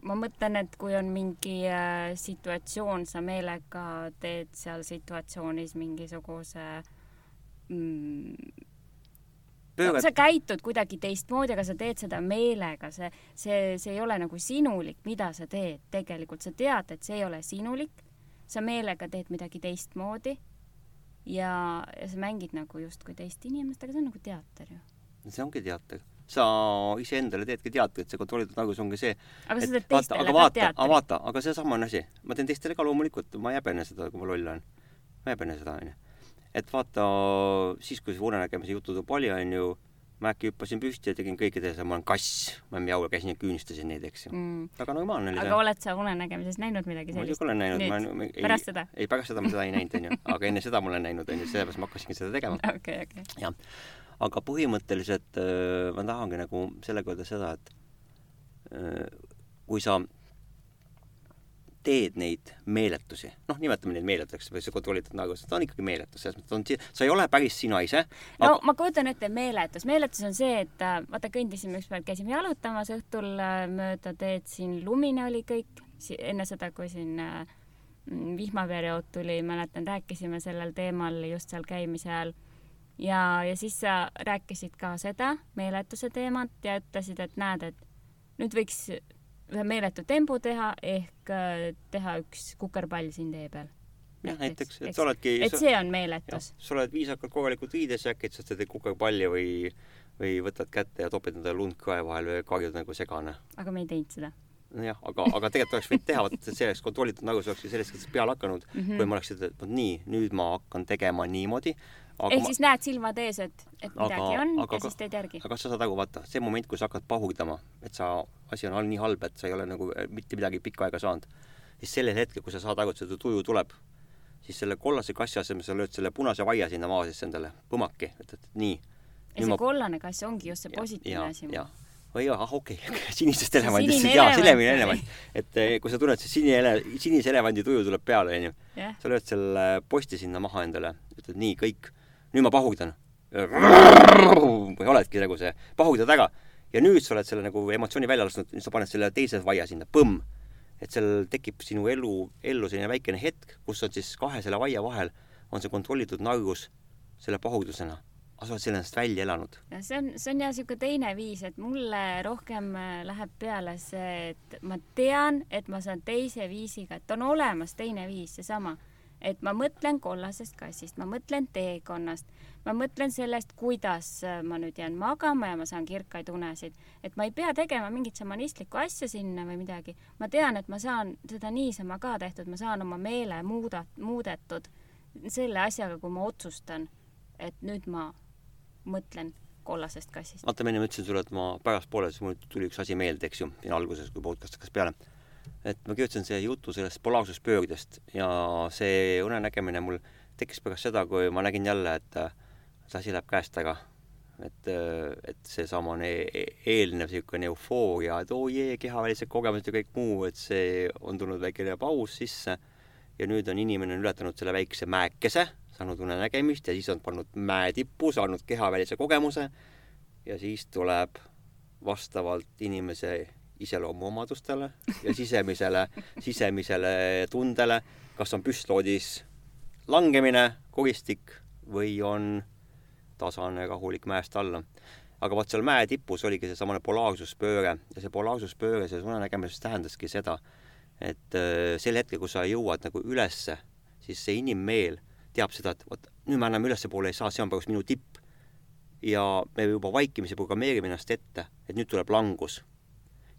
Speaker 2: ma mõtlen, et kui on mingi äh, situatsioon, sa meelega teed seal situatsioonis mingisuguse mm, no, sa käitud kuidagi teistmoodi, aga sa teed seda meelega, see, see, see ei ole nagu sinulik, mida sa teed tegelikult, sa tead, et see ei ole sinulik, sa meelega teed midagi teistmoodi. Ja, ja sa mängid nagu justkui teist inimest, aga see on nagu teater ju.
Speaker 1: see ongi teater. Sa iseendale teedki teatrit, see kontrollitud nagus ongi see.
Speaker 2: aga sa teed teistele ka teatrit.
Speaker 1: aga vaata, aga seesama on asi, ma teen teistele ka loomulikult, ma ei häbene seda, kui ma loll olen. ma ei häbene seda, onju et vaata, siis kui see unenägemise jututub oli, onju, ma äkki hüppasin püsti ja tegin kõikide asja, ma olen kass, ma mjau ja käisin ja küünistasin neid, eks ju mm.. väga normaalne oli
Speaker 2: aga oled sa unenägemises näinud midagi sellist?
Speaker 1: muidugi olen näinud.
Speaker 2: nüüd, pärast seda?
Speaker 1: ei, pärast seda ma seda ei näinud, onju, aga enne seda ma olen näinud, onju, sellepärast ma hakkasingi seda tegema.
Speaker 2: okei, okei.
Speaker 1: jah, aga põhimõtteliselt äh, ma tahangi nagu sellega öelda seda, et äh, kui sa teed neid meeletusi, noh, nimetame neid meeletuteks või see kontrollitud nagu, ta on ikkagi meeletus, selles mõttes on, sa ei ole päris sina ise
Speaker 2: aga.... no ma kujutan ette meeletus, meeletus on see, et äh, vaata, kõndisime ükspäev, käisime jalutamas õhtul äh, mööda teed, siin lumine oli kõik, enne seda, kui siin äh, mm, vihmaperiood tuli, mäletan, rääkisime sellel teemal just seal käimise ajal. Ja, ja siis sa rääkisid ka seda meeletuse teemat ja ütlesid, et näed, et nüüd võiks ühe meeletu tempo teha ehk äh, teha üks kukerpall siin tee peal.
Speaker 1: jah, näiteks, et sa oledki
Speaker 2: et see on meeletus.
Speaker 1: sa oled viisakalt korralikult riides ja äkki sa teed kukerpalli või või võtad kätte ja topid endale lund krae vahel või karjud nagu segane.
Speaker 2: aga me ei teinud seda
Speaker 1: nojah, aga, aga tegelikult oleks võinud teha, vot see oleks kontrollitud nagu see oleks ju sellest hetkest peale hakanud mm, -hmm. kui ma oleks ütelnud, et vot nii, nüüd ma hakkan tegema niimoodi.
Speaker 2: ehk ma... siis näed silmad ees, et, et midagi aga, on aga, ja siis teed järgi.
Speaker 1: aga kas sa saad aru, vaata, see moment, kui sa hakkad pahurdama, et sa, asi on nii halb, et sa ei ole nagu äh, mitte midagi pikka aega saanud, siis sellel hetkel, kui sa saad aru, et see tuju tuleb, siis selle kollase kassi asemel sa lööd selle punase vaia sinna maa sisse endale, põmaki, et, et nii.
Speaker 2: ja see ma... kollane kass ongi just see positiivne asi
Speaker 1: või ah okei okay. sinisest elevandist siis jaa, sinemine elevant. et eh, kui sa tunned, see sinine, sinise elevandi tuju tuleb peale, onju. sa lööd selle posti sinna maha endale, ütled nii, kõik, nüüd ma pahurdan. või oledki nagu see, pahurdad ära. ja nüüd sa oled selle nagu emotsiooni välja lasknud, nüüd sa paned selle teise vaia sinna, põmm. et seal tekib sinu elu, ellu selline väikene hetk, kus on siis kahe selle vaia vahel, on see kontrollitud nargus selle pahurdusena aga sa oled sellest välja elanud.
Speaker 2: see on, see on jah niisugune teine viis, et mulle rohkem äh, läheb peale see, et ma tean, et ma saan teise viisiga, et on olemas teine viis, seesama, et ma mõtlen kollasest kassist, ma mõtlen teekonnast, ma mõtlen sellest, kuidas äh, ma nüüd jään magama ja ma saan kirkaid unesid, et ma ei pea tegema mingit šamanistlikku asja sinna või midagi. ma tean, et ma saan seda niisama ka tehtud, ma saan oma meele muuda, muudetud selle asjaga, kui ma otsustan, et nüüd ma mõtlen kollasest kassist.
Speaker 1: vaata, ma enne ütlesin sulle, et ma pärastpoole, siis mul tuli üks asi meelde, eks ju, siin alguses, kui podcast hakkas peale. et ma kirjutasin selle jutu sellest polaarsuspöördest ja see unenägemine mul tekkis pärast seda, kui ma nägin jälle, et see asi läheb käest ära. et, et seesamane e eelnev niisugune eufooria, et oo oh jee, kehavälised kogemused ja kõik muu, et see on tulnud väikene paus sisse ja nüüd on inimene ületanud selle väikse mäekese saanud unenägemist ja siis on pannud mäe tippu, saanud kehavälise kogemuse ja siis tuleb vastavalt inimese iseloomuomadustele ja sisemisele, sisemisele tundele, kas on püstloodis langemine, koristik või on tasane rahulik mäest alla. aga vot seal mäe tipus oligi seesamane polaarsuspööre ja see polaarsuspööre selles unenägemises tähendaski seda, et äh, sel hetkel, kui sa jõuad nagu ülesse, siis see inimmeel teab seda, et vot nüüd me anname ülespoole ei saa, see on praegu minu tipp. ja me juba vaikimisi programmeerime ennast ette, et nüüd tuleb langus.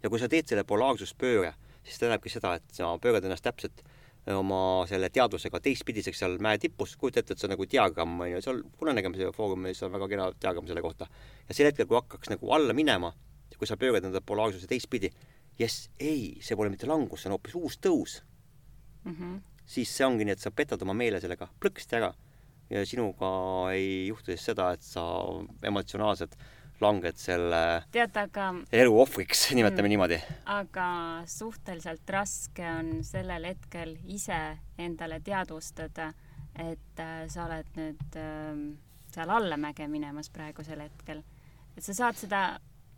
Speaker 1: ja kui sa teed selle polaarsuspööre, siis tähendabki seda, et sa pöörad ennast täpselt oma selle teadvusega teistpidiseks seal mäe tipus, kujuta ette, et see on nagu diagramm, on ju, seal unenägemise foorumis on väga kena diagramm selle kohta. ja sel hetkel, kui hakkaks nagu alla minema, kui sa pöörad enda polaarsuse teistpidi, jess, ei, see pole mitte langus, see on hoopis uus tõus mm. -hmm siis see ongi nii, et sa petad oma meele sellega plõksti ära ja sinuga ei juhtu siis seda, et sa emotsionaalselt langed selle
Speaker 2: tead, aga
Speaker 1: elu ohvriks, nimetame mm, niimoodi.
Speaker 2: aga suhteliselt raske on sellel hetkel ise endale teadvustada, et äh, sa oled nüüd äh, seal allamäge minemas praegusel hetkel. et sa saad seda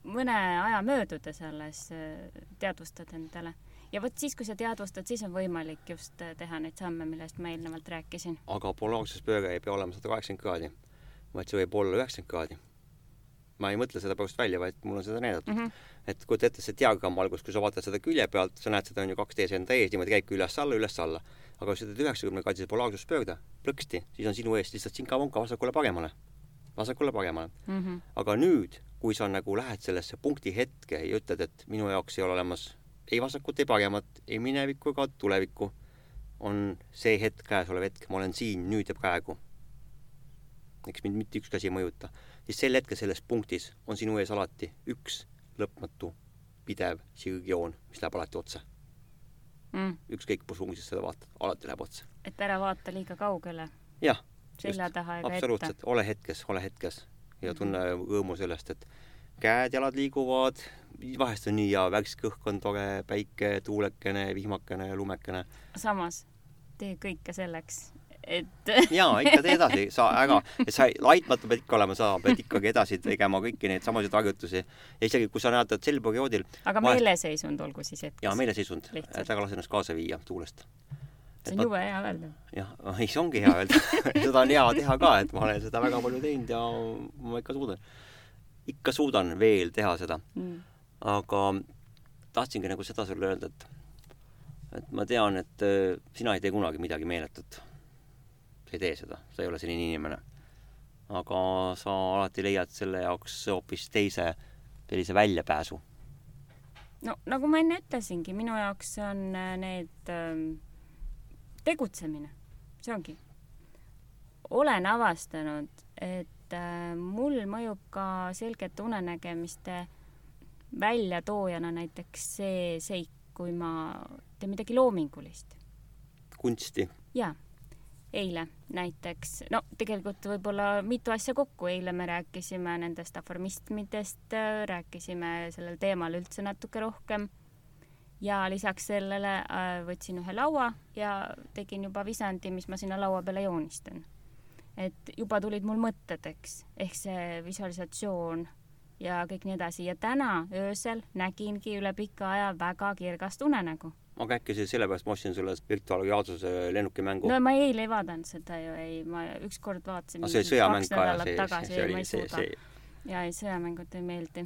Speaker 2: mõne aja möödudes alles äh, teadvustad endale. Ja vot siis, kui sa teadvustad, siis on võimalik just äh, teha neid samme, millest ma eelnevalt rääkisin.
Speaker 1: aga polaarsuspööre ei pea olema sada kaheksakümmend kraadi, vaid see võib olla üheksakümmend kraadi. ma ei mõtle seda praegust välja, vaid mul on seda näidatud mm. -hmm. et kujuta ette see diagramm alguses, kui sa vaatad seda külje pealt, sa näed, seda on ju kaks tees enda ees, niimoodi käibki üles-alla, üles-alla. aga kui sa teed üheksakümne kraadise polaarsuspöörde, plõksti, siis on sinu ees lihtsalt sinka-vonka vasakule-paremale vasakule-paremale mm. -hmm. aga nüüd, kui sa nagu lähed sellesse punkti hetke ja ütled, et minu jaoks ei ole olemas ei vasakut, ei paremat, ei minevikku ega tulevikku, on see hetk, käesolev hetk, ma olen siin, nüüd ja praegu. eks mind mitte ükski asi ei mõjuta, siis sel hetkel selles punktis on sinu ees alati üks lõpmatu pidev sirgjoon, mis läheb alati otse mm.. ükskõik, kus suunas seda vaatad, alati läheb otse.
Speaker 2: et ära vaata liiga kaugele.
Speaker 1: jah
Speaker 2: selja taha ega ette.
Speaker 1: absoluutselt, ole hetkes, ole hetkes ja tunne rõõmu sellest, et käed-jalad liiguvad, vahest on nii hea, värske õhk on tore, päike, tuulekene, vihmakene, lumekene.
Speaker 2: samas tee kõike selleks, et
Speaker 1: jaa, ikka tee edasi, sa ära, sa laitmatu pead ikka olema, sa pead ikkagi edasi tegema kõiki neid samasid harjutusi. ja isegi kui sa näed, et sel perioodil
Speaker 2: aga vahest... meeleseisund olgu siis hetkes.
Speaker 1: jaa, meeleseisund, et ära lase ennast kaasa viia tuulest
Speaker 2: see on jube hea öelda.
Speaker 1: jah, ei see ongi hea öelda seda on hea teha ka, et ma olen seda väga palju teinud ja ma ikka suudan, ikka suudan veel teha seda mm.. aga tahtsingi nagu seda sulle öelda, et et ma tean, et äh, sina ei tee kunagi midagi meeletut. sa ei tee seda, sa ei ole selline inimene. aga sa alati leiad selle jaoks hoopis teise sellise väljapääsu.
Speaker 2: no nagu ma enne ütlesingi, minu jaoks on äh, need ähm, tegutsemine, see ongi. olen avastanud, et äh, mul mõjub ka selgete unenägemiste väljatoojana näiteks see seik, kui ma teen midagi loomingulist.
Speaker 1: kunsti?
Speaker 2: jaa eile näiteks, no tegelikult võib-olla mitu asja kokku, eile me rääkisime nendest aformismidest, rääkisime sellel teemal üldse natuke rohkem ja lisaks sellele äh, võtsin ühe laua ja tegin juba visandi, mis ma sinna laua peale joonistan. Et juba tulid mul mõtted, eks, ehk see visualisatsioon ja kõik nii edasi ja täna öösel nägingi üle pika aja väga kirgast unenägu
Speaker 1: aga äkki see sellepärast ma ostsin sulle virtuaalreaalsuse lennukimängu?
Speaker 2: no ma eile ei vaadanud seda ju, ei, ma ükskord vaatasin
Speaker 1: no, see sõjamäng ka
Speaker 2: ja see, see, see oli see, see ja ei, sõjamängud ei meeldi.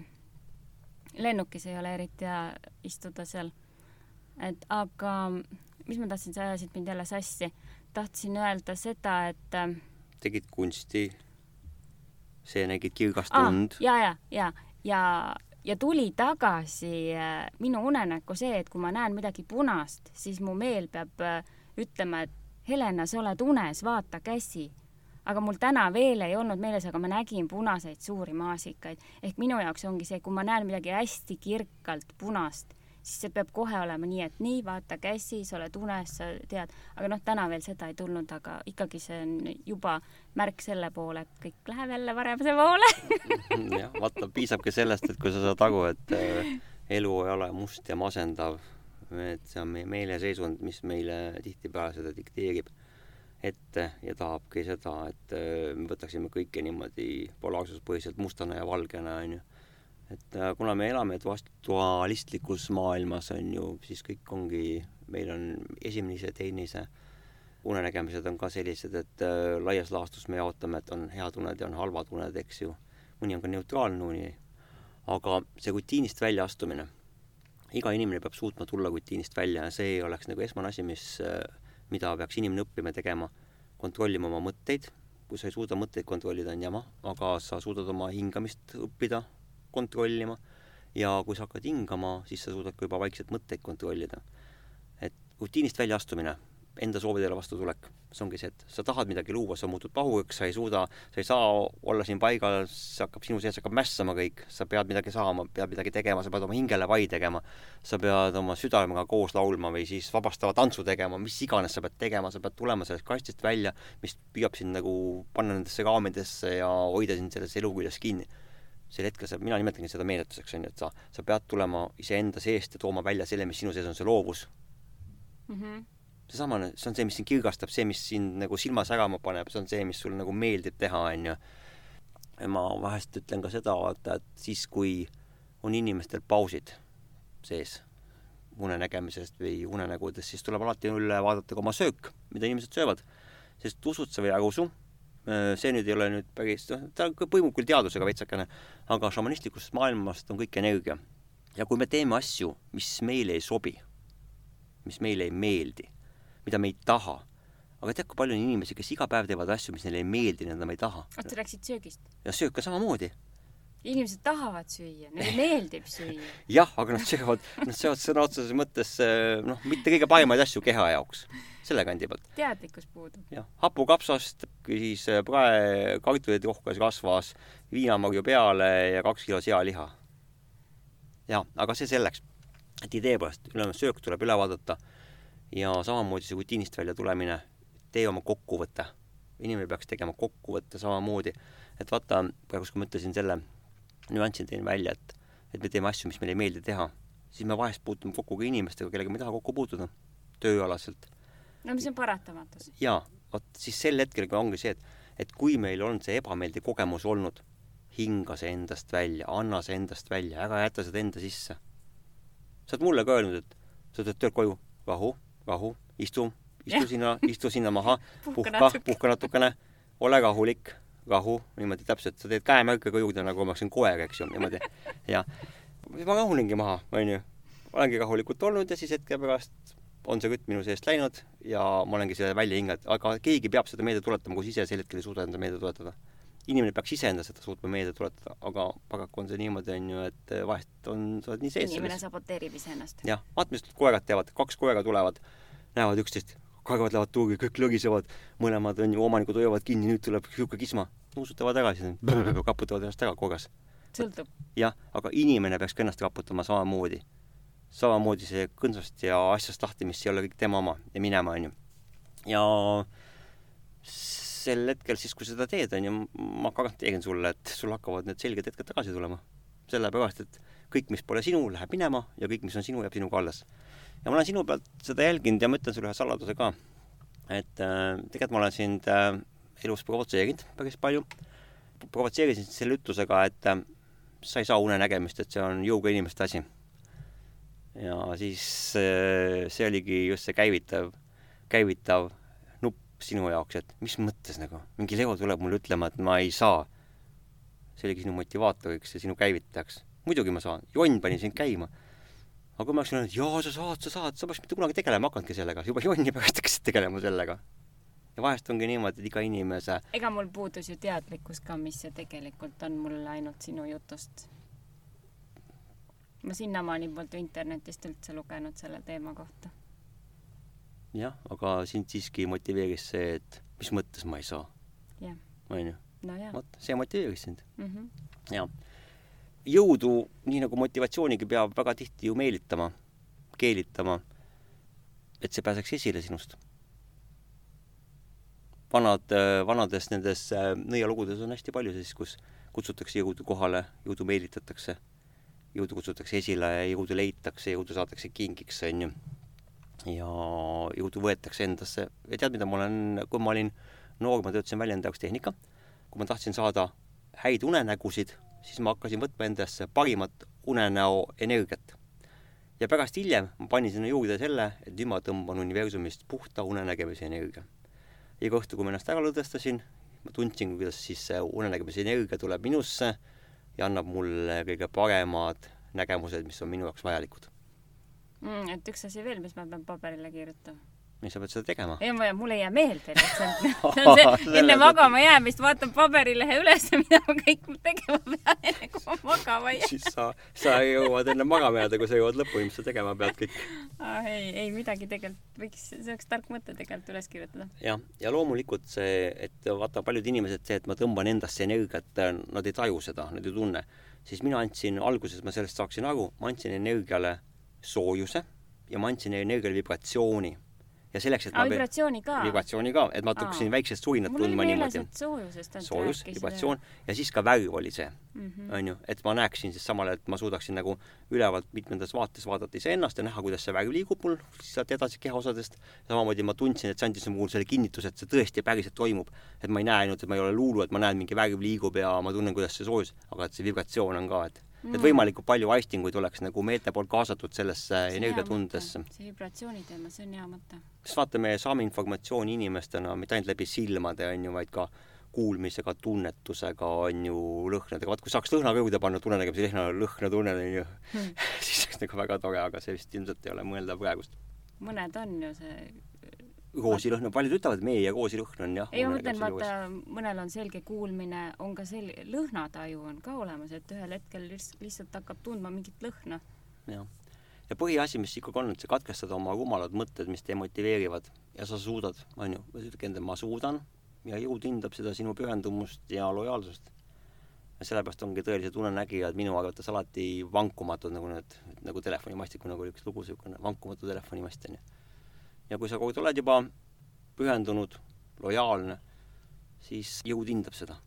Speaker 2: lennukis ei ole eriti hea istuda seal et aga mis ma tahtsin, sa ajasid mind jälle sassi. tahtsin öelda seda, et
Speaker 1: tegid kunsti, see nägid kirgast und
Speaker 2: ah,. ja, ja, ja, ja, ja tuli tagasi äh, minu unenäkku see, et kui ma näen midagi punast, siis mu meel peab äh, ütlema, et Helena, sa oled unes, vaata käsi. aga mul täna veel ei olnud meeles, aga ma nägin punaseid suuri maasikaid. ehk minu jaoks ongi see, kui ma näen midagi hästi kirkalt punast, siis see peab kohe olema nii, et nii, vaata käsi, sa oled unes, sa tead, aga noh, täna veel seda ei tulnud, aga ikkagi see on juba märk selle poole, et kõik läheb jälle paremuse poole.
Speaker 1: Jah, vaata, piisabki sellest, et kui sa saad aru, et äh, elu ei ole must ja masendav, et see on meie meeleseisund, mis meile tihtipeale seda dikteerib ette ja tahabki seda, et äh, me võtaksime kõike niimoodi polaarsuspõhiselt mustana ja valgena, onju et äh, kuna me elame dualistlikus maailmas, on ju, siis kõik ongi, meil on esimese, teise, unenägemised on ka sellised, et äh, laias laastus me jaotame, et on head uned ja on halvad uned, eks ju. mõni on ka neutraalne uni. aga see rutiinist väljaastumine, iga inimene peab suutma tulla rutiinist välja ja see oleks nagu esmane asi, mis, äh, mida peaks inimene õppima tegema, kontrollima oma mõtteid, kui sa ei suuda mõtteid kontrollida, on jama, aga sa suudad oma hingamist õppida kontrollima. Ja kui sa hakkad hingama, siis sa suudad ka juba vaikselt mõtteid kontrollida. et rutiinist väljaastumine, enda soovidele vastutulek, see ongi see, et sa tahad midagi luua, sa muutud pahuriks, sa ei suuda, sa ei saa olla siin paigal, see hakkab sinu sees hakkab mässama kõik, sa pead midagi saama, pead midagi tegema, sa pead oma hingele vai tegema, sa pead oma südamega koos laulma või siis vabastava tantsu tegema, mis iganes sa pead tegema, sa pead tulema sellest kastist välja, mis püüab sind nagu panna nendesse raamidesse ja hoida sind selles eluküljes kinni sel hetkel sa, mina nimetangi seda meeletuseks, on ju, et sa, sa pead tulema iseenda seest ja tooma välja selle, mis sinu sees on, see loovus mm. -hmm. seesama, see on see, mis sind kirgastab, see, mis sind nagu silma särama paneb, see on see, mis sulle nagu meeldib teha, on ju. ja ma vahest ütlen ka seda, vaata, et siis, kui on inimestel pausid sees unenägemisest või unenägudest, siis tuleb alati üle vaadata ka oma söök, mida inimesed söövad. sest usud sa või ära usu, see nüüd ei ole nüüd päris, noh, ta põimub küll teadusega veitsakene, aga šamanistlikust maailmast on kõik energia. ja kui me teeme asju, mis meile ei sobi, mis meile ei meeldi, mida me ei taha, aga tead, kui palju on inimesi, kes iga päev teevad asju, mis neile ei meeldi, mida nad ei taha.
Speaker 2: oota, rääkisid söögist?
Speaker 1: ja söök ka samamoodi
Speaker 2: inimesed tahavad süüa, neile meeldib süüa.
Speaker 1: jah, aga nad söövad, nad söövad sõna otseses mõttes noh, mitte kõige parimaid asju keha jaoks, selle kandi pealt.
Speaker 2: teadlikkus puudub.
Speaker 1: jah, hapukapsast, siis äh, prae kartulid rohkas rasvas, viinamarju peale ja kaks kilo sealiha. jah, aga see selleks, et idee pärast, ülejäänud söök tuleb üle vaadata ja samamoodi see rutiinist välja tulemine, tee oma kokkuvõte. inimene peaks tegema kokkuvõtte samamoodi, et vaata, praegu kui ma ütlesin selle nüansi tõin välja, et, et me teeme asju, mis meile ei meeldi teha, siis me vahest puutume kokku ka inimestega, kellega me ei taha kokku puutuda, tööalaselt.
Speaker 2: no mis on paratamatus.
Speaker 1: jaa, vot siis sel hetkel ongi see, et, et kui meil on see ebameeldiv kogemus olnud, hinga see endast välja, anna see endast välja, ära jäta seda enda sisse. sa oled mulle ka öelnud, et sa tuled töölt koju, rahu, rahu, istu, istu sinna, istu sinna maha, puhka, puhka natukene, ole rahulik rahu, niimoodi täpselt, sa teed käemärke juurde, nagu ma oleksin koer, eks ju, niimoodi. ja ma rahulingi maha, onju. olengi rahulikult olnud ja siis hetke pärast on see rütm minu seest läinud ja ma olengi selle välja hinganud, aga keegi peab seda meelde tuletama, kui sa ise sel hetkel ei suuda enda meelde tuletada. inimene peaks iseenda seda suutma meelde tuletada, aga paraku on see niimoodi, onju, et vahest on, sa oled nii sees
Speaker 2: inimene saboteerib iseennast.
Speaker 1: jah, vaata, mis koerad teevad, kaks koera tulevad, näevad üksteist, karvad lähevad tuuri, kõik lõgisevad, mõlemad on ju, omanikud hoiavad kinni, nüüd tuleb sihuke kisma nuusutavad ära, siis kaputavad ennast ära korras.
Speaker 2: sõltub.
Speaker 1: jah, aga inimene peaks ka ennast raputama samamoodi. samamoodi see kõnsast ja asjast lahti, mis ei ole kõik tema oma ja minema, onju. ja sel hetkel siis, kui seda teed, onju, ma garanteerin sulle, et sul hakkavad need selged hetked tagasi tulema. sellepärast, et kõik, mis pole sinu, läheb minema ja kõik, mis on sinu, jääb sinuga alles. ja ma olen sinu pealt seda jälginud ja ma ütlen sulle ühe saladuse ka. et äh, tegelikult ma olen sind äh, elus provotseerinud päris palju. provotseerisin selle ütlusega, et äh, sa ei saa unenägemist, et see on jõuga inimeste asi. ja siis äh, see oligi just see käivitav, käivitav nupp sinu jaoks, et mis mõttes nagu, mingi Leo tuleb mulle ütlema, et ma ei saa. see oligi sinu motivaatoriks ja sinu käivitajaks. muidugi ma saan, jonn pani sind käima aga kui ma oleksin öelnud, jaa, sa saad, sa saad, sa poleks mitte kunagi tegelema hakanudki sellega, juba jonni pärast hakkasid tegelema sellega ja vahest ongi niimoodi, et iga inimese
Speaker 2: ega mul puudus ju teadlikkus ka, mis see tegelikult on mul ainult sinu jutust. ma sinnamaani polnud internetist üldse lugenud selle teema kohta.
Speaker 1: jah, aga sind siiski motiveeris see, et mis mõttes ma ei saa. onju. vot, see motiveeris sind
Speaker 2: mm. -hmm.
Speaker 1: ja jõudu, nii nagu motivatsioonigi peab väga tihti ju meelitama, keelitama, et see pääseks esile sinust vanad, vanades nendes äh, nõialugudes on hästi palju siis, kus kutsutakse jõudu kohale, jõudu meelitatakse, jõudu kutsutakse esile, jõudu leitakse, jõudu saadakse kingiks, onju. ja jõudu võetakse endasse ja tead, mida ma olen, kui ma olin noor, ma töötasin väljendi jaoks tehnika, kui ma tahtsin saada häid unenägusid, siis ma hakkasin võtma endasse parimat unenäo energiat. ja pärast hiljem ma panin sinna juurde selle, et nüüd ma tõmban universumist puhta unenägemise energia iga õhtu, kui ma ennast ära lõdvestasin, ma tundsin, kuidas siis see unenägemise energia tuleb minusse ja annab mulle kõige paremad nägemused, mis on minu jaoks vajalikud
Speaker 2: mm,. et üks asi veel, mis ma pean paberile kirjutama
Speaker 1: miks sa pead seda tegema?
Speaker 2: ei, mul ei jää meelde lihtsalt see on see, enne magama jäämist vaatan paberilehe üles, mida ma kõik tegema pean, enne kui ma magama jään.
Speaker 1: siis sa, sa jõuad enne magama jääda, kui sa jõuad lõpuni, mis sa tegema pead kõik
Speaker 2: ah,. ei, ei midagi tegelikult võiks, see oleks tark mõte tegelikult üles kirjutada.
Speaker 1: jah, ja loomulikult see, et vaata, paljud inimesed, see, et ma tõmban endasse energiat, nad ei taju seda, nad ei tunne. siis mina andsin, alguses ma sellest saaksin aru, ma andsin energiale soojuse ja ma andsin energiale vibratsiooni ja selleks, et
Speaker 2: ma vibratsiooni ka?
Speaker 1: vibratsiooni ka, et ma hakkasin väiksest suinat tundma niimoodi.
Speaker 2: soojusest ainult
Speaker 1: soojus, vibratsioon ja siis ka värv oli see mm,
Speaker 2: -hmm.
Speaker 1: onju, et ma näeksin siis samal ajal, et ma suudaksin nagu ülevalt mitmendas vaates vaadata iseennast ja näha, kuidas see värv liigub mul sealt edasi kehaosadest. samamoodi ma tundsin, et see andis mulle selle kinnituse, et see tõesti päriselt toimub. et ma ei näe ainult, et ma ei ole luulu, et ma näen, mingi värv liigub ja ma tunnen, kuidas see soojus, aga et see vibratsioon on ka, et mm. et võimalikult palju aistinguid oleks nagu meelte poolt kaasatud sellesse energiatundesse.
Speaker 2: see vibratsiooni teema, see on hea mõte.
Speaker 1: sest vaata, me saame informatsiooni inimestena mitte ainult läbi silmade, on ju, vaid ka kuulmisega, tunnetusega, on ju, lõhnadega, vaat kui saaks lõhna ka juurde panna, tunenägemise lõhna, lõhna tunnen, on ju hmm. siis oleks nagu väga tore, aga see vist ilmselt ei ole mõeldav praegust.
Speaker 2: mõned on ju see
Speaker 1: roosilõhn, paljud ütlevad, et meie roosilõhn on jah.
Speaker 2: ei, ma mõtlen, vaata, mõnel on selge kuulmine, on ka sel-, lõhnataju on ka olemas, et ühel hetkel lihtsalt hakkab tundma mingit lõhna.
Speaker 1: jah. ja põhiasi, mis ikkagi on, et sa katkestad oma rumalad mõtted, mis demotiveerivad ja sa suudad, on ju, ütled endale, ma suudan ja jõud hindab seda sinu pühendumust ja lojaalsust. ja sellepärast ongi tõelised unenägijad minu arvates alati vankumatud, nagu need, nagu telefonimastiku, nagu oli üks lugu, niisugune vankumatu telefonimast, on ju ja kui sa oled juba pühendunud, lojaalne, siis jõud hindab seda.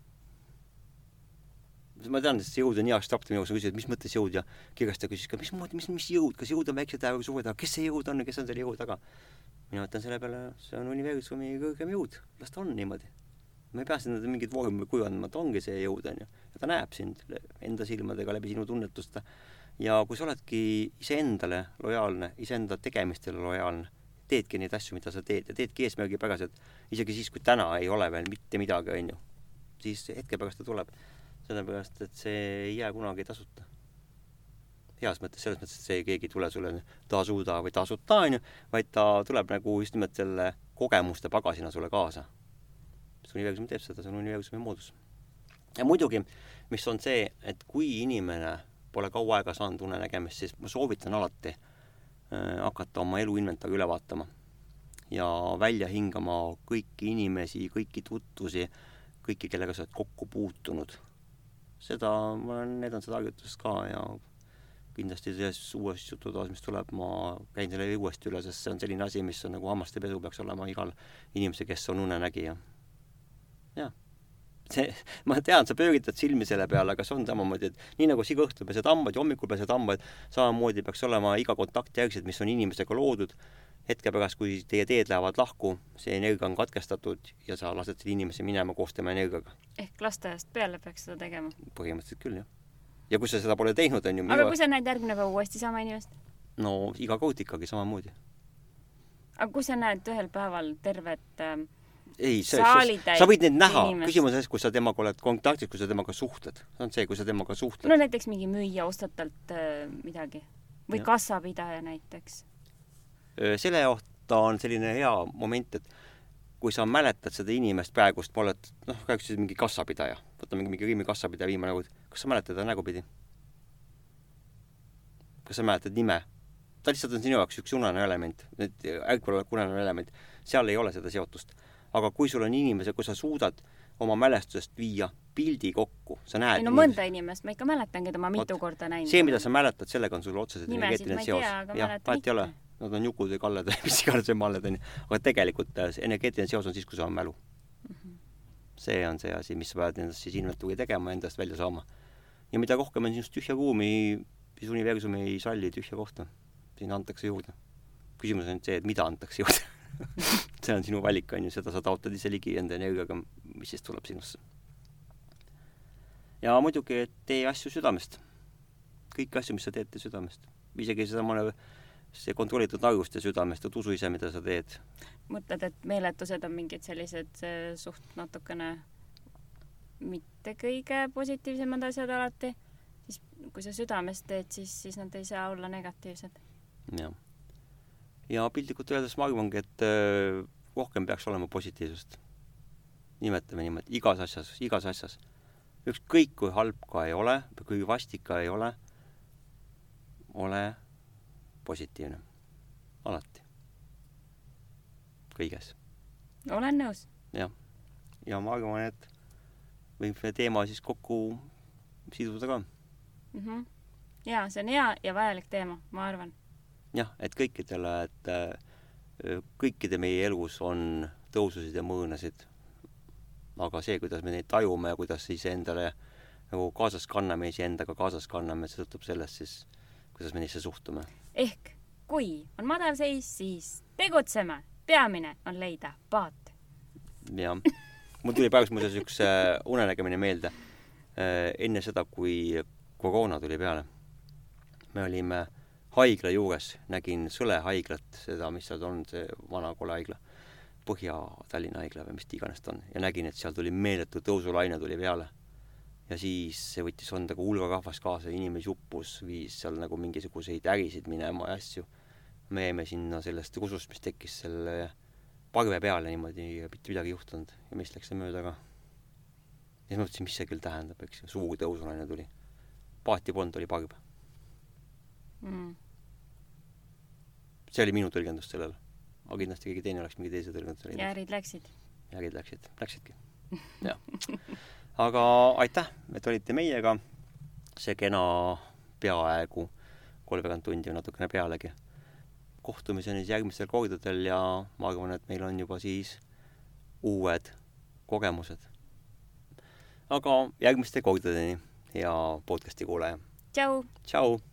Speaker 1: ma tean, et see jõud on nii abstraktne jaoks, sa küsid, mis mõttes jõud ja kirjastaja küsis ka, mismoodi, mis, mis jõud, kas jõud on väikse tähe või suure taga, kes see jõud on ja kes on selle jõu taga? mina ütlen selle peale, see on universumi kõrgem jõud, las ta on niimoodi. ma ei pea sinna mingit vormi kujundama, ta ongi see jõud, on ju. ja ta näeb sind enda silmadega läbi sinu tunnetuste. ja kui sa oledki iseendale lojaalne, iseenda tegemistele lojaalne teedki neid asju, mida sa teed ja teedki eesmärgipäraselt, isegi siis, kui täna ei ole veel mitte midagi, on ju, siis hetke pärast ta tuleb. sellepärast, et see ei jää kunagi tasuta. heas mõttes, selles mõttes, et see keegi ei tule sulle tasuda või tasuta, on ju, vaid ta tuleb nagu just nimelt selle kogemuste pagasina sulle kaasa. mis universum teeb seda, see on universumi moodus. ja muidugi, mis on see, et kui inimene pole kaua aega saanud unenägemist, siis ma soovitan alati hakata oma elu inventari üle vaatama ja välja hingama kõiki inimesi, kõiki tutvusi, kõiki, kellega sa oled kokku puutunud. seda, ma olen näidanud seda harjutust ka ja kindlasti selles uues jututoas, mis tuleb, ma käin selle uuesti üle, sest see on selline asi, mis on nagu hammaste pesu peaks olema igal inimesel, kes on unenägija. jah see, ma tean, sa pööritad silmi selle peale, aga see on samamoodi, et nii nagu sa iga õhtul pesed hambaid ja hommikul pesed hambaid, samamoodi peaks olema iga kontaktjärgselt, mis on inimesega loodud, hetke pärast, kui teie teed lähevad lahku, see energia on katkestatud ja sa lased selle inimese minema koos tema energiaga.
Speaker 2: ehk lasteaiast peale peaks seda tegema?
Speaker 1: põhimõtteliselt küll, jah. ja kui sa seda pole teinud, on ju
Speaker 2: aga kui sa näed järgmine päev uuesti sama inimest?
Speaker 1: no iga kord ikkagi samamoodi.
Speaker 2: aga kui sa näed ühel päeval tervet äh,
Speaker 1: ei, sa, võid neid näha, küsimus on selles, kui sa temaga oled kontaktis, kui sa temaga suhtled. see on see, kui sa temaga suhtled.
Speaker 2: no näiteks mingi müüja ostad talt äh, midagi või ja. kassapidaja näiteks.
Speaker 1: selle kohta on selline hea moment, et kui sa mäletad seda inimest praegust, ma oled, noh, rääkisid mingi kassapidaja, võtame mingi Riimi kassapidaja viimane kord, kas sa mäletad ta nägupidi? kas sa mäletad nime? ta lihtsalt on sinu jaoks üks unene element, ärkveloleku unene element, seal ei ole seda seotust aga kui sul on inimesed, kui sa suudad oma mälestusest viia pildi kokku, sa näed
Speaker 2: ei no mõnda inimest ma ikka mäletan, keda ma mitu Oot, korda näinud
Speaker 1: see, mida sa mäletad, sellega on sul otseselt energeetiline seos. jah, vahet ei ole. Nad on Jukud või Kalled või mis iganes võimalad onju. aga tegelikult äh, energeetiline seos on siis, kui sul on mälu mm. -hmm. see on see asi, mis sa pead endast siis inventuuri tegema, endast välja saama. ja mida rohkem on sinust tühja ruumi, siis universum ei salli tühja kohta. sinna antakse juurde. küsimus on see, et mida antakse juurde see on sinu valik, on ju, seda sa taotled ise ligi enda energiaga, mis siis tuleb sinusse. ja muidugi, et tee asju südamest. kõiki asju, mis sa teed, tee südamest. isegi seda mõne, see kontrollitud arvuste südamest, et usu ise, mida sa teed.
Speaker 2: mõtled, et meeletused on mingid sellised suht natukene mitte kõige positiivsemad asjad alati, siis kui sa südamest teed, siis, siis nad ei saa olla negatiivsed.
Speaker 1: jah ja piltlikult öeldes ma arvangi, et äh, rohkem peaks olema positiivsust. nimetame niimoodi, igas asjas, igas asjas. ükskõik kui halb ka ei ole, kui vastik ka ei ole, ole positiivne. alati. kõiges.
Speaker 2: olen nõus.
Speaker 1: jah. ja ma arvan, et võib teema siis kokku siduda ka
Speaker 2: mm. -hmm. jaa, see on hea ja vajalik teema, ma arvan
Speaker 1: jah, et kõikidele, et äh, kõikide meie elus on tõususid ja mõõnasid. aga see, kuidas me neid tajume ja kuidas iseendale nagu kaasas kanname, iseendaga kaasas kanname, see sõltub sellest siis, kuidas me neisse suhtume.
Speaker 2: ehk kui on madalseis, siis tegutseme, peamine on leida paat.
Speaker 1: jah, mul tuli praegu muuseas üks äh, unenägemine meelde. Äh, enne seda, kui koroona tuli peale. me olime haigla juures, nägin Sõle haiglat, seda, mis seal on, see vana kole haigla, Põhja-Tallinna haigla või mis ta iganes ta on, ja nägin, et seal tuli meeletu tõusulaine tuli peale. ja siis see võttis endaga hulga rahvast kaasa, inimesi uppus, viis seal nagu mingisuguseid ärisid minema ja asju. me jäime sinna sellest rusust, mis tekkis selle parve peale niimoodi ja mitte midagi ei juhtunud ja meist läks see mööda ka. ja siis mõtlesin, mis see küll tähendab, eks ju, suur tõusulaine tuli. paati polnud, oli parv
Speaker 2: mm..
Speaker 1: See oli minu tõlgendus sellele. aga kindlasti keegi teine oleks mingi teise tõlgenduse leidnud.
Speaker 2: ja ärid läksid?
Speaker 1: ärid läksid, läksidki. jah. aga aitäh, et olite meiega. see kena peaaegu kolmveerand tundi või natukene pealegi. kohtumiseni siis järgmistel kordadel ja ma arvan, et meil on juba siis uued kogemused. aga järgmiste kordadeni, hea podcasti kuulaja.
Speaker 2: tšau.
Speaker 1: tšau